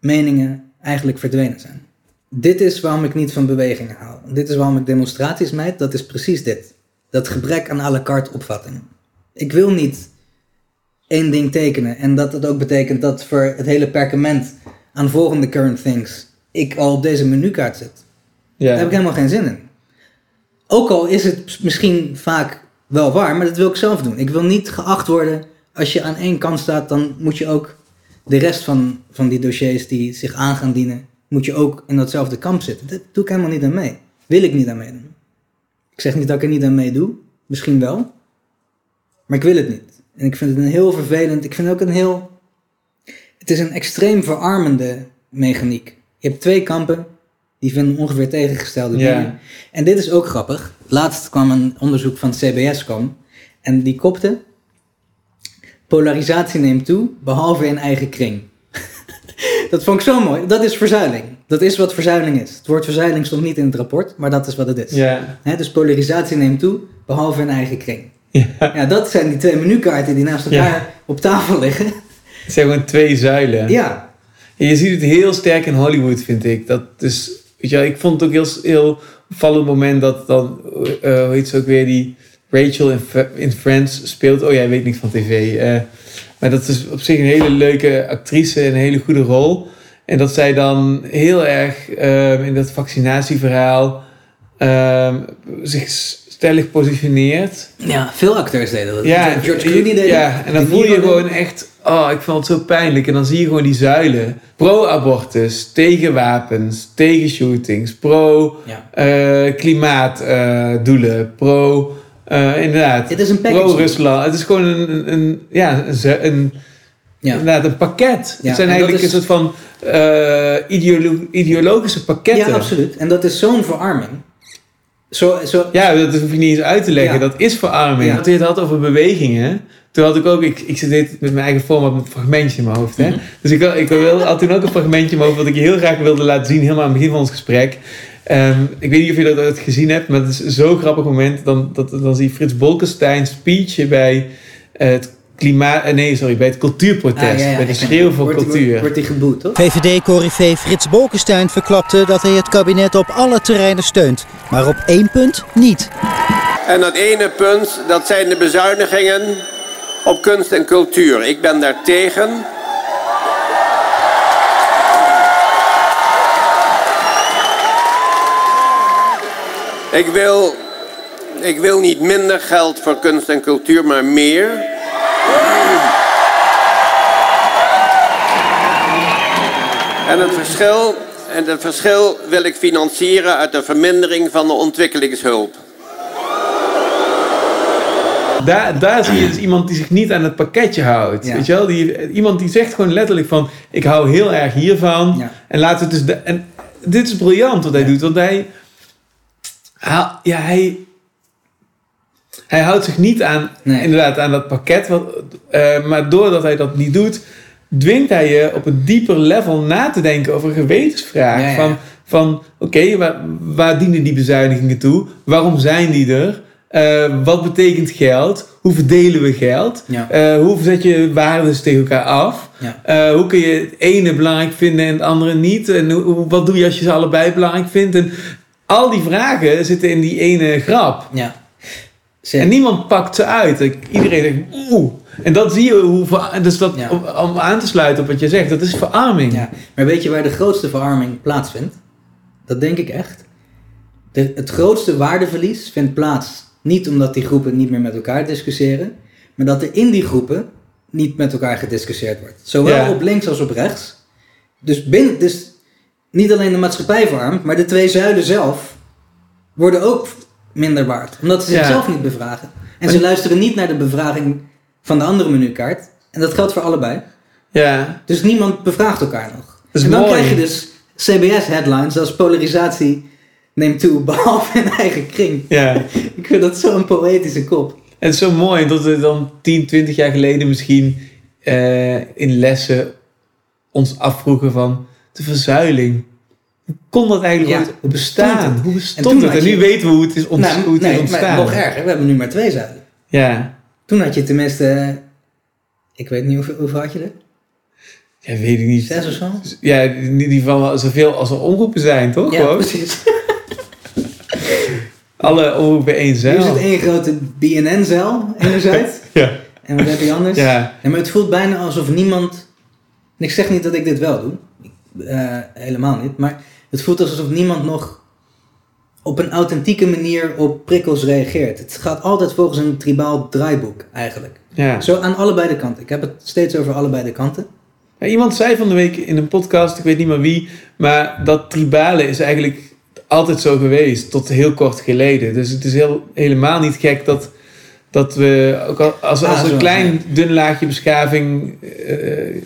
meningen eigenlijk verdwenen zijn. Dit is waarom ik niet van bewegingen hou. Dit is waarom ik demonstraties meid. Dat is precies dit. Dat gebrek aan à la carte opvattingen. Ik wil niet één ding tekenen. En dat dat ook betekent dat voor het hele perkament aan volgende current things ik al op deze menukaart zit. Ja. Daar heb ik helemaal geen zin in. Ook al is het misschien vaak wel waar, maar dat wil ik zelf doen. Ik wil niet geacht worden, als je aan één kant staat, dan moet je ook de rest van, van die dossiers die zich aan gaan dienen, moet je ook in datzelfde kamp zitten. Dat doe ik helemaal niet aan mee. Wil ik niet aan meedoen. Ik zeg niet dat ik er niet aan meedoe, misschien wel, maar ik wil het niet. En ik vind het een heel vervelend, ik vind ook een heel, het is een extreem verarmende mechaniek. Je hebt twee kampen, die vinden ongeveer tegengestelde Ja. dingen. En dit is ook grappig. Laatst kwam een onderzoek van het CBS kwam. En die kopte... Polarisatie neemt toe, behalve in eigen kring. dat vond ik zo mooi. Dat is verzuiling. Dat is wat verzuiling is. Het woord verzuiling stond niet in het rapport, maar dat is wat het is. Ja. Dus polarisatie neemt toe, behalve in eigen kring. Ja. Ja, dat zijn die twee menukaarten die naast elkaar Ja. op tafel liggen. Het zijn gewoon twee zuilen. Ja, En je ziet het heel sterk in Hollywood, vind ik. Dat is, weet je, ik vond het ook heel, heel opvallend moment dat dan, eh hoe heet ze ook weer, die Rachel in, in Friends speelt. Oh, jij weet niks van tv. eh, maar dat is op zich een hele leuke actrice en een hele goede rol. En dat zij dan heel erg eh, in dat vaccinatieverhaal eh, zich stellig positioneert. ja veel acteurs deden dat. Ja, George Clooney deed ja, en dan voel je gewoon echt, oh, ik vond het zo pijnlijk. En dan zie je gewoon die zuilen. Pro-abortus, tegen wapens, tegen shootings, pro Ja. eh, klimaatdoelen, pro, eh, inderdaad, Het is een package. pro-Rusland. Het is gewoon een, een, een- ja, een, Ja. inderdaad, een pakket. Ja, het zijn eigenlijk is- een soort van eh, ideolo- ideologische pakketten. Ja, absoluut. En dat is zo'n verarming. Zo, zo, Ja, dat hoef je niet eens uit te leggen. Ja. Dat is verarming. Ja. Want je het had over bewegingen. Toen had ik ook, ik, ik zit dit met mijn eigen met een fragmentje in mijn hoofd. Hè? Mhm. Dus ik, had- ik wil- had toen ook een fragmentje in mijn hoofd wat ik je heel graag wilde laten zien, helemaal aan het begin van ons gesprek. Ehm, ik weet niet of je dat ooit gezien hebt, maar het is zo'n grappig moment. Dan, dat, dan zie je Frits Bolkestein speechen bij het klimaat, eh, nee sorry, bij het cultuurprotest. Ah, ja, ja, bij de ik ken schreeuw voor Wordt cultuur. Wordt, wordt die geboet, toch? VVD-corrivé Frits Bolkestein verklapte dat hij het kabinet op alle terreinen steunt. Maar op één punt niet. En dat ene punt, dat zijn de bezuinigingen op kunst en cultuur. Ik ben daar tegen. Ik wil, ik wil niet minder geld voor kunst en cultuur, maar meer. En het verschil, en het verschil wil ik financieren uit de vermindering van de ontwikkelingshulp. daar, daar zie je dus iemand die zich niet aan het pakketje houdt. Ja. Weet je wel? Die, iemand die zegt gewoon letterlijk van... Ik hou heel erg hiervan. Ja. En laat het dus... De, en dit is briljant wat hij doet. Want hij... hij- ja, hij... Hij houdt zich niet aan, Nee. inderdaad, aan dat pakket. Wat, eh, maar doordat hij dat niet doet... dwingt hij je op een dieper level na te denken over een gewetensvraag. Ja, ja, ja. Van, van oké, waar, waar dienen die bezuinigingen toe? Waarom zijn die er? Eh, wat betekent geld? Hoe verdelen we geld? Ja. Eh, hoe zet je waarden tegen elkaar af? Eh, hoe kun je het ene belangrijk vinden en het andere niet? En hoe, wat doe je als je ze allebei belangrijk vindt? En al die vragen zitten in die ene grap. Ja. En niemand pakt ze uit. Iedereen denkt, oeh. En dat zie je hoe... Dus dat, Ja. om, aan te sluiten op wat je zegt, dat is verarming. Ja, maar weet je waar de grootste verarming plaatsvindt? Dat denk ik echt. De, het grootste waardeverlies vindt plaats niet omdat die groepen niet meer met elkaar discussiëren, maar dat er in die groepen niet met elkaar gediscussieerd wordt. Zowel Ja. op links als op rechts. Dus, binnen, dus niet alleen de maatschappij verarmt, maar de twee zuilen zelf worden ook minder waard. Omdat ze zichzelf niet bevragen. En ze luisteren niet naar de bevraging van de andere menukaart. En dat geldt voor allebei. Ja. Dus niemand bevraagt elkaar nog. Dat is en dan mooi. krijg je dus CBS-headlines als polarisatie neemt toe, behalve in eigen kring. Ja. Ik vind dat zo'n poëtische kop. En het is zo mooi dat we dan 10, 20 jaar geleden misschien eh, in lessen ons afvroegen van de verzuiling. Hoe kon dat eigenlijk Ja, hoe bestaan? Hoe bestond het? En nu je- weten we hoe het is, ont- Nou, hoe het nee, is ontstaan. Maar nog erger, we hebben nu maar twee zuilen. Ja. Toen had je tenminste, ik weet niet hoeveel, hoeveel had je er? ja, weet ik niet. Zes of zo? Ja, in ieder geval zoveel als er omroepen zijn, toch? Ja, Gewoon? precies. Alle omroepen één Nu is het één grote BNN-zeil, enerzijds. Ja. En wat heb je anders? Ja. Nee, maar het voelt bijna alsof niemand... En ik zeg niet dat ik dit wel doe. Eh, helemaal niet. Maar het voelt alsof niemand nog op een authentieke manier op prikkels reageert. Het gaat altijd volgens een tribaal draaiboek, eigenlijk. Ja. Zo aan allebei de kanten. Ik heb het steeds over allebei de kanten. Ja, iemand zei van de week in een podcast, ik weet niet meer wie, maar dat tribale is eigenlijk altijd zo geweest, tot heel kort geleden. Dus het is heel, helemaal niet gek dat, dat we, ook al- als, Ah, als een klein dun laagje beschaving eh,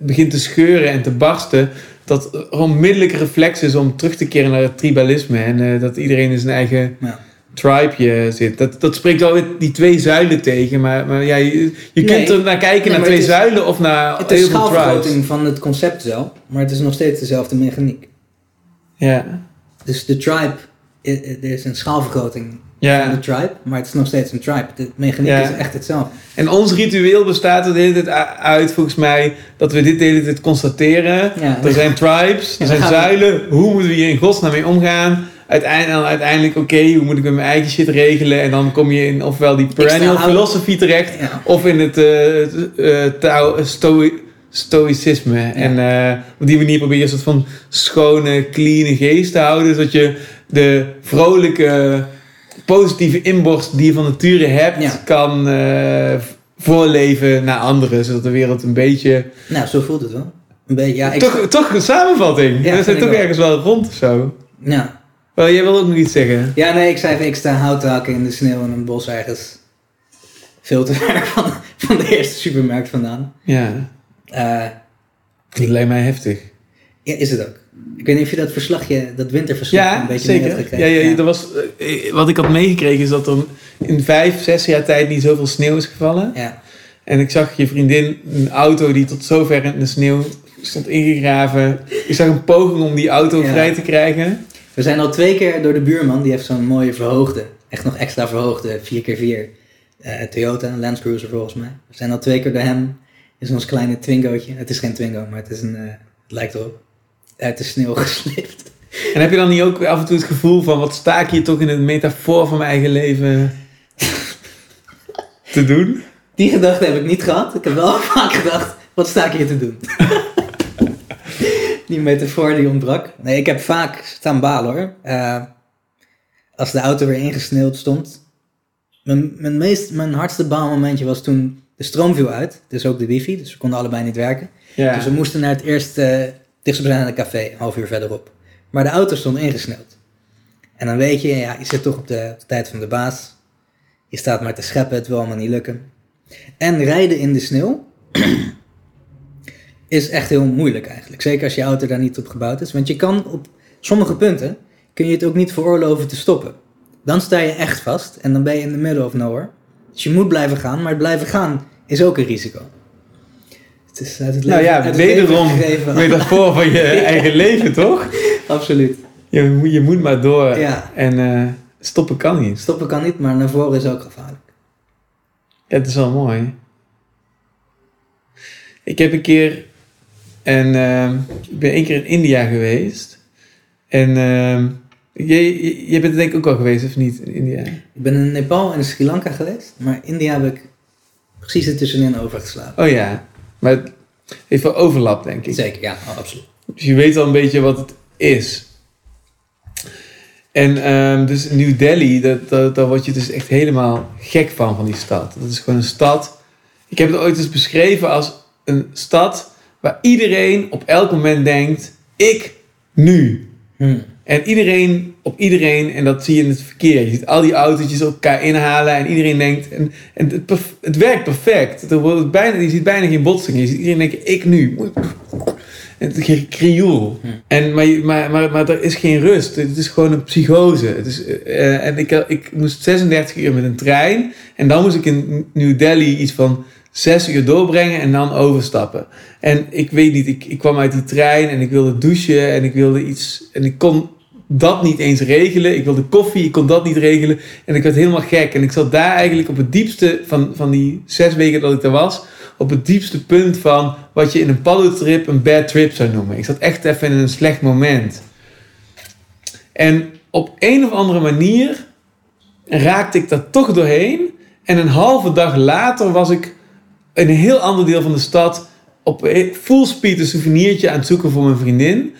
begint te scheuren en te barsten, dat er onmiddellijk reflex is om terug te keren naar het tribalisme en eh, dat iedereen in zijn eigen Ja. tribeje zit. Dat, dat spreekt wel weer die twee zuilen tegen, maar, maar ja, je, je Nee. kunt er naar kijken Nee, naar twee is- zuilen of naar Het is schaalvergroting van het concept zelf, maar het is nog steeds dezelfde mechaniek. Ja. Dus de tribe, er is een schaalvergroting Ja. van de tribe, maar het is nog steeds een tribe. De mechaniek Ja. is echt hetzelfde. En ons ritueel bestaat er de hele tijd uit, volgens mij, dat we dit de hele tijd constateren. Ja. Er zijn tribes, er zijn we- zuilen. Hoe moeten we hier in godsnaam mee omgaan? Uiteindelijk, uiteindelijk oké, hoe moet ik met mijn eigen shit regelen? En dan kom je in ofwel die perennial philosophy terecht, Ja. of in het stoi- stoïcisme. En op die manier probeer je een soort van schone, clean geest te houden. Zodat je de vrolijke, positieve inborst die je van nature hebt, Ja. kan eh, voorleven naar anderen. Zodat de wereld een beetje... Nou, zo voelt het wel. Een beetje, ja, ik, Toch, toch een samenvatting. Ja, vind ik toch wel. ergens wel rond of zo. ja. Wel, jij wil ook nog iets zeggen. ja, nee, ik zei, ik sta hout te hakken in de sneeuw in een bos ergens. Veel te ver van, van de eerste supermarkt vandaan. Ja, Eh, dat lijkt mij heftig. ja, is het ook. Ik weet niet of je dat verslagje, dat winterverslag een Ja, beetje mee zeker. hebt Ja, gekregen. ja, Er was, eh, wat ik had meegekregen is dat er in vijf, zes jaar tijd niet zoveel sneeuw is gevallen. Ja. En ik zag je vriendin een auto die tot zover in de sneeuw stond ingegraven. Ik zag een poging om die auto Ja. vrij te krijgen. We zijn al twee keer door de buurman, die heeft zo'n mooie verhoogde, echt nog extra verhoogde 4x4 eh, Toyota, een Land Cruiser volgens mij. We zijn al twee keer door hem, is ons kleine Twingootje, het is geen Twingo, maar het, is een, eh, het lijkt erop, uit de sneeuw geslipt. En heb je dan niet ook af en toe het gevoel van... wat sta ik hier toch in een metafoor van mijn eigen leven te doen? Die gedachte heb ik niet gehad, ik heb wel vaak gedacht, wat sta ik hier te doen? die metafoor die ontbrak. Nee, ik heb vaak staan balen hoor. Eh, als de auto weer ingesneeuwd stond. Mijn, mijn, meest, mijn hardste baalmomentje was toen de stroom viel uit. Dus ook de wifi, dus we konden allebei niet werken. Ja. Dus we moesten naar het eerste dichtstbijzijnde café, een half uur verderop. Maar de auto stond ingesneeuwd. En dan weet je, ja, je zit toch op de, tijd van de baas. Je staat maar te scheppen, het wil allemaal niet lukken. En rijden in de sneeuw is echt heel moeilijk eigenlijk. Zeker als je auto daar niet op gebouwd is. Want je kan op sommige punten, kun je het ook niet veroorloven te stoppen. Dan sta je echt vast en dan ben je in the middle of nowhere. Dus je moet blijven gaan, maar blijven gaan is ook een risico. Het is uit het Nou ja, uit het leven wederom gegeven. metafoor van je eigen leven, toch? Absoluut. Je, moet- je moet maar door. Ja. En eh, stoppen kan niet. Stoppen kan niet, maar naar voren is ook gevaarlijk. Ja, het is wel mooi. Ik heb een keer... En, ehm, ik ben één keer in India geweest. En jij, jij- jij bent er denk ik ook al geweest, of niet, in India? Ik ben in Nepal en Sri Lanka geweest, maar India heb ik precies ertussenin overgeslagen. Oh ja, maar het heeft wel overlap, denk ik. Zeker, ja, oh, absoluut. Dus je weet al een beetje wat het is. En ehm, dus New Delhi, dat, dat, daar word je dus echt helemaal gek van, van die stad. Dat is gewoon een stad. Ik heb het ooit eens beschreven als een stad waar iedereen op elk moment denkt: ik nu. Hmm. En iedereen op iedereen, en dat zie je in het verkeer. Je ziet al die autootjes op elkaar inhalen en iedereen denkt, en, en het, perf- het werkt perfect. Er wordt bijna, je ziet bijna geen botsingen. Je ziet iedereen denken, ik nu. En het is krioel. En, maar, maar, maar, maar er is geen rust. Het is gewoon een psychose. Het is, eh, en ik, ik moest 36 uur met een trein. En dan moest ik in New Delhi iets van 6 uur doorbrengen en dan overstappen. En ik weet niet, ik, ik kwam uit die trein en ik wilde douchen en ik wilde iets. En ik kon dat niet eens regelen. Ik wilde koffie, ik kon dat niet regelen. En ik werd helemaal gek. En ik zat daar eigenlijk op het diepste van, van die zes weken dat ik daar was. Op het diepste punt van wat je in een paddeltrip een bad trip zou noemen. Ik zat echt even in een slecht moment. En op een of andere manier raakte ik daar toch doorheen. En een halve dag later was ik in een heel ander deel van de stad op full speed een souvenirtje aan het zoeken voor mijn vriendin.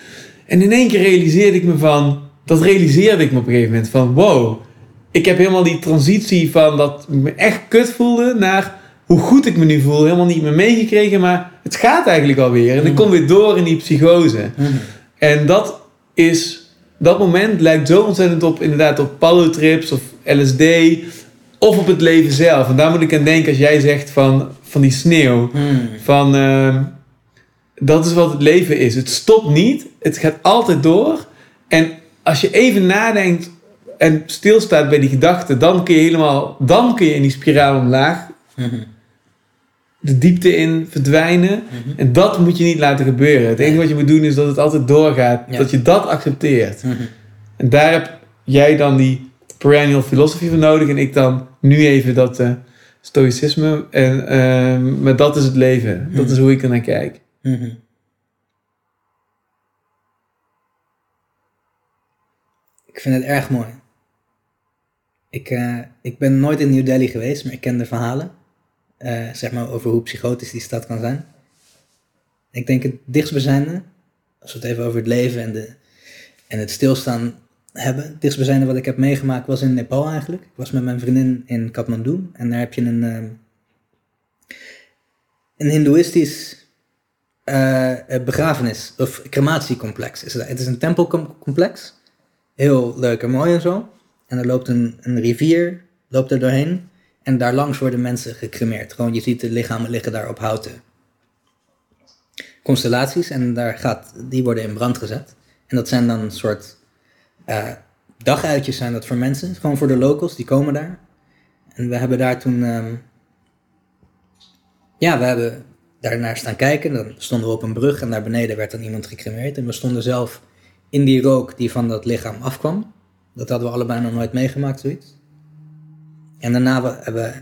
En in één keer realiseerde ik me van, dat realiseerde ik me op een gegeven moment van, wow, ik heb helemaal die transitie van dat ik me echt kut voelde naar hoe goed ik me nu voel, helemaal niet meer meegekregen, maar het gaat eigenlijk alweer. En ik kom weer door in die psychose. En dat is, dat moment lijkt zo ontzettend op inderdaad op pallotrips of LSD of op het leven zelf. En daar moet ik aan denken als jij zegt van, van die sneeuw. Van, ehm, dat is wat het leven is. Het stopt niet, het gaat altijd door. En als je even nadenkt en stilstaat bij die gedachte, dan kun je helemaal, dan kun je in die spiraal omlaag de diepte in verdwijnen. En dat moet je niet laten gebeuren. Het enige wat je moet doen is dat het altijd doorgaat. Ja. Dat je dat accepteert. En daar heb jij dan die perennial philosophy voor nodig. En ik dan nu even dat eh, stoïcisme. En, ehm, maar dat is het leven. Dat is hoe ik er naar kijk. Mhm. Ik vind het erg mooi. Ik, eh, ik ben nooit in New Delhi geweest, maar ik ken de verhalen. eh, zeg maar over hoe psychotisch die stad kan zijn. Ik denk het dichtstbijzijnde, als we het even over het leven en, de, en het stilstaan hebben. Het dichtstbijzijnde wat ik heb meegemaakt was in Nepal eigenlijk. Ik was met mijn vriendin in Kathmandu en daar heb je een, ehm, een hindoeïstisch eh, begrafenis of crematiecomplex. Is het, het is een tempelcomplex. Heel leuk en mooi en zo. En er loopt een, een rivier, loopt er doorheen. En daar langs worden mensen gecremeerd. Gewoon, je ziet de lichamen liggen daar op houten constellaties. En daar gaat, die worden in brand gezet. En dat zijn dan een soort eh, daguitjes zijn dat voor mensen. Gewoon voor de locals, die komen daar. En we hebben daar toen... ehm, ja, we hebben daarnaar staan kijken. Dan stonden we op een brug en daar beneden werd dan iemand gecremeerd. En we stonden zelf in die rook die van dat lichaam afkwam. Dat hadden we allebei nog nooit meegemaakt, zoiets. En daarna we, hebben we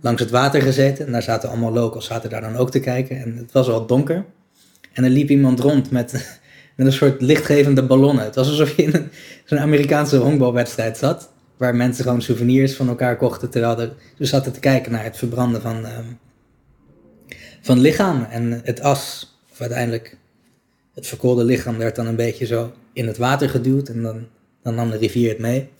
langs het water gezeten. En daar zaten allemaal locals, zaten daar dan ook te kijken. En het was wel donker. En er liep iemand rond met, met een soort lichtgevende ballonnen. Het was alsof je in zo'n Amerikaanse honkbalwedstrijd zat. Waar mensen gewoon souvenirs van elkaar kochten. Terwijl er, ze zaten te kijken naar het verbranden van, ehm, van lichamen. En het as, of uiteindelijk het verkoolde lichaam, werd dan een beetje zo in het water geduwd. En dan, dan nam de rivier het mee.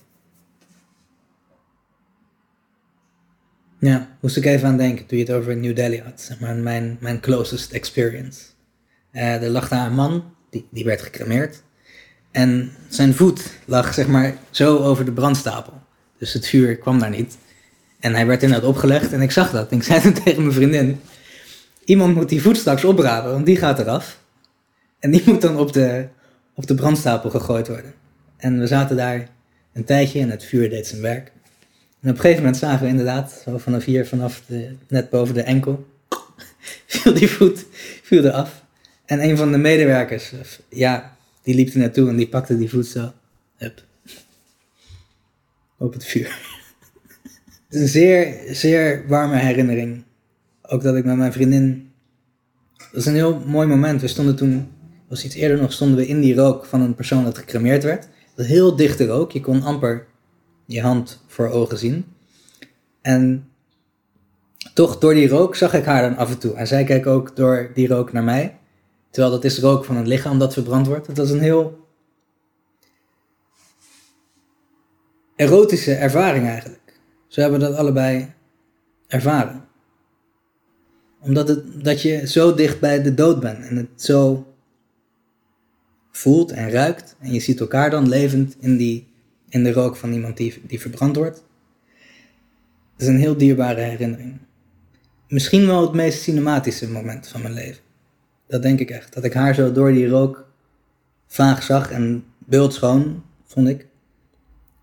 Ja, moest ik even aan denken toen je het over New Delhi had. Zeg maar mijn, mijn closest experience. Eh, er lag daar een man, die, die werd gecremeerd. En zijn voet lag zeg maar zo over de brandstapel. Dus het vuur kwam daar niet. En hij werd inderdaad opgelegd en ik zag dat. Ik zei toen tegen mijn vriendin, iemand moet die voet straks oprapen, want die gaat eraf. En die moet dan op de, op de brandstapel gegooid worden. En we zaten daar een tijdje en het vuur deed zijn werk. En op een gegeven moment zagen we inderdaad, zo vanaf hier, vanaf de, net boven de enkel, viel die voet viel eraf. En een van de medewerkers, ja, die liep er naartoe en die pakte die voet zo. Op het vuur. Een zeer, zeer warme herinnering. Ook dat ik met mijn vriendin. Dat is een heel mooi moment. We stonden toen, was iets eerder nog, stonden we in die rook van een persoon dat gecremeerd werd. Dat heel dichte rook. Je kon amper je hand voor ogen zien. En toch door die rook zag ik haar dan af en toe. En zij keek ook door die rook naar mij. Terwijl dat is rook van het lichaam dat verbrand wordt. Het was een heel erotische ervaring eigenlijk. Zo hebben dat allebei ervaren. Omdat het, dat je zo dicht bij de dood bent en het zo voelt en ruikt. En je ziet elkaar dan levend in, die, in de rook van iemand die, die verbrand wordt. Het is een heel dierbare herinnering. Misschien wel het meest cinematische moment van mijn leven. Dat denk ik echt. Dat ik haar zo door die rook vaag zag en beeldschoon, vond ik.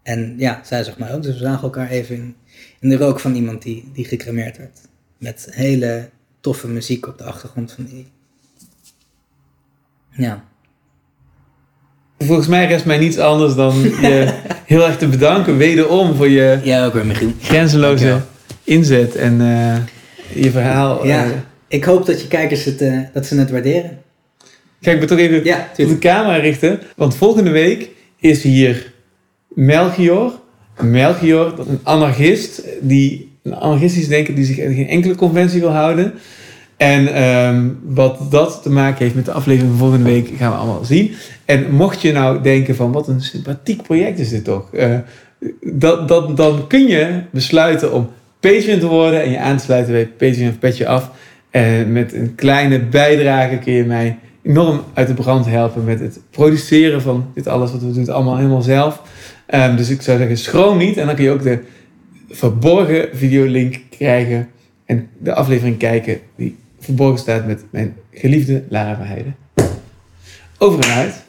En ja, zij zag mij ook. Dus we zagen elkaar even in, in de rook van iemand die, die gecremeerd werd. Met hele toffe muziek op de achtergrond van die. Ja. Volgens mij rest mij niets anders dan je heel erg te bedanken, wederom, voor je ja, ook weer, Michiel. grenzeloze Dankjewel. inzet en eh, je verhaal. Ja, eh, ik hoop dat je kijkers het, eh, dat ze het waarderen. Kijk, ik moet toch even Ja, op de camera richten. Want volgende week is hier Melchior. Melchior, dat is een anarchist, die, een anarchistisch die zich aan geen enkele conventie wil houden. En ehm, wat dat te maken heeft met de aflevering van volgende week gaan we allemaal zien. En mocht je nou denken van wat een sympathiek project is dit toch. eh, dat, dat, dan kun je besluiten om Patreon te worden en je aan te sluiten bij Patreon of Petje Af. En met een kleine bijdrage kun je mij enorm uit de brand helpen met het produceren van dit alles wat we doen, het allemaal helemaal zelf. Ehm, dus ik zou zeggen, schroom niet. En dan kun je ook de verborgen videolink krijgen en de aflevering kijken die verborgen staat met mijn geliefde Lara Verheijden. Over en uit.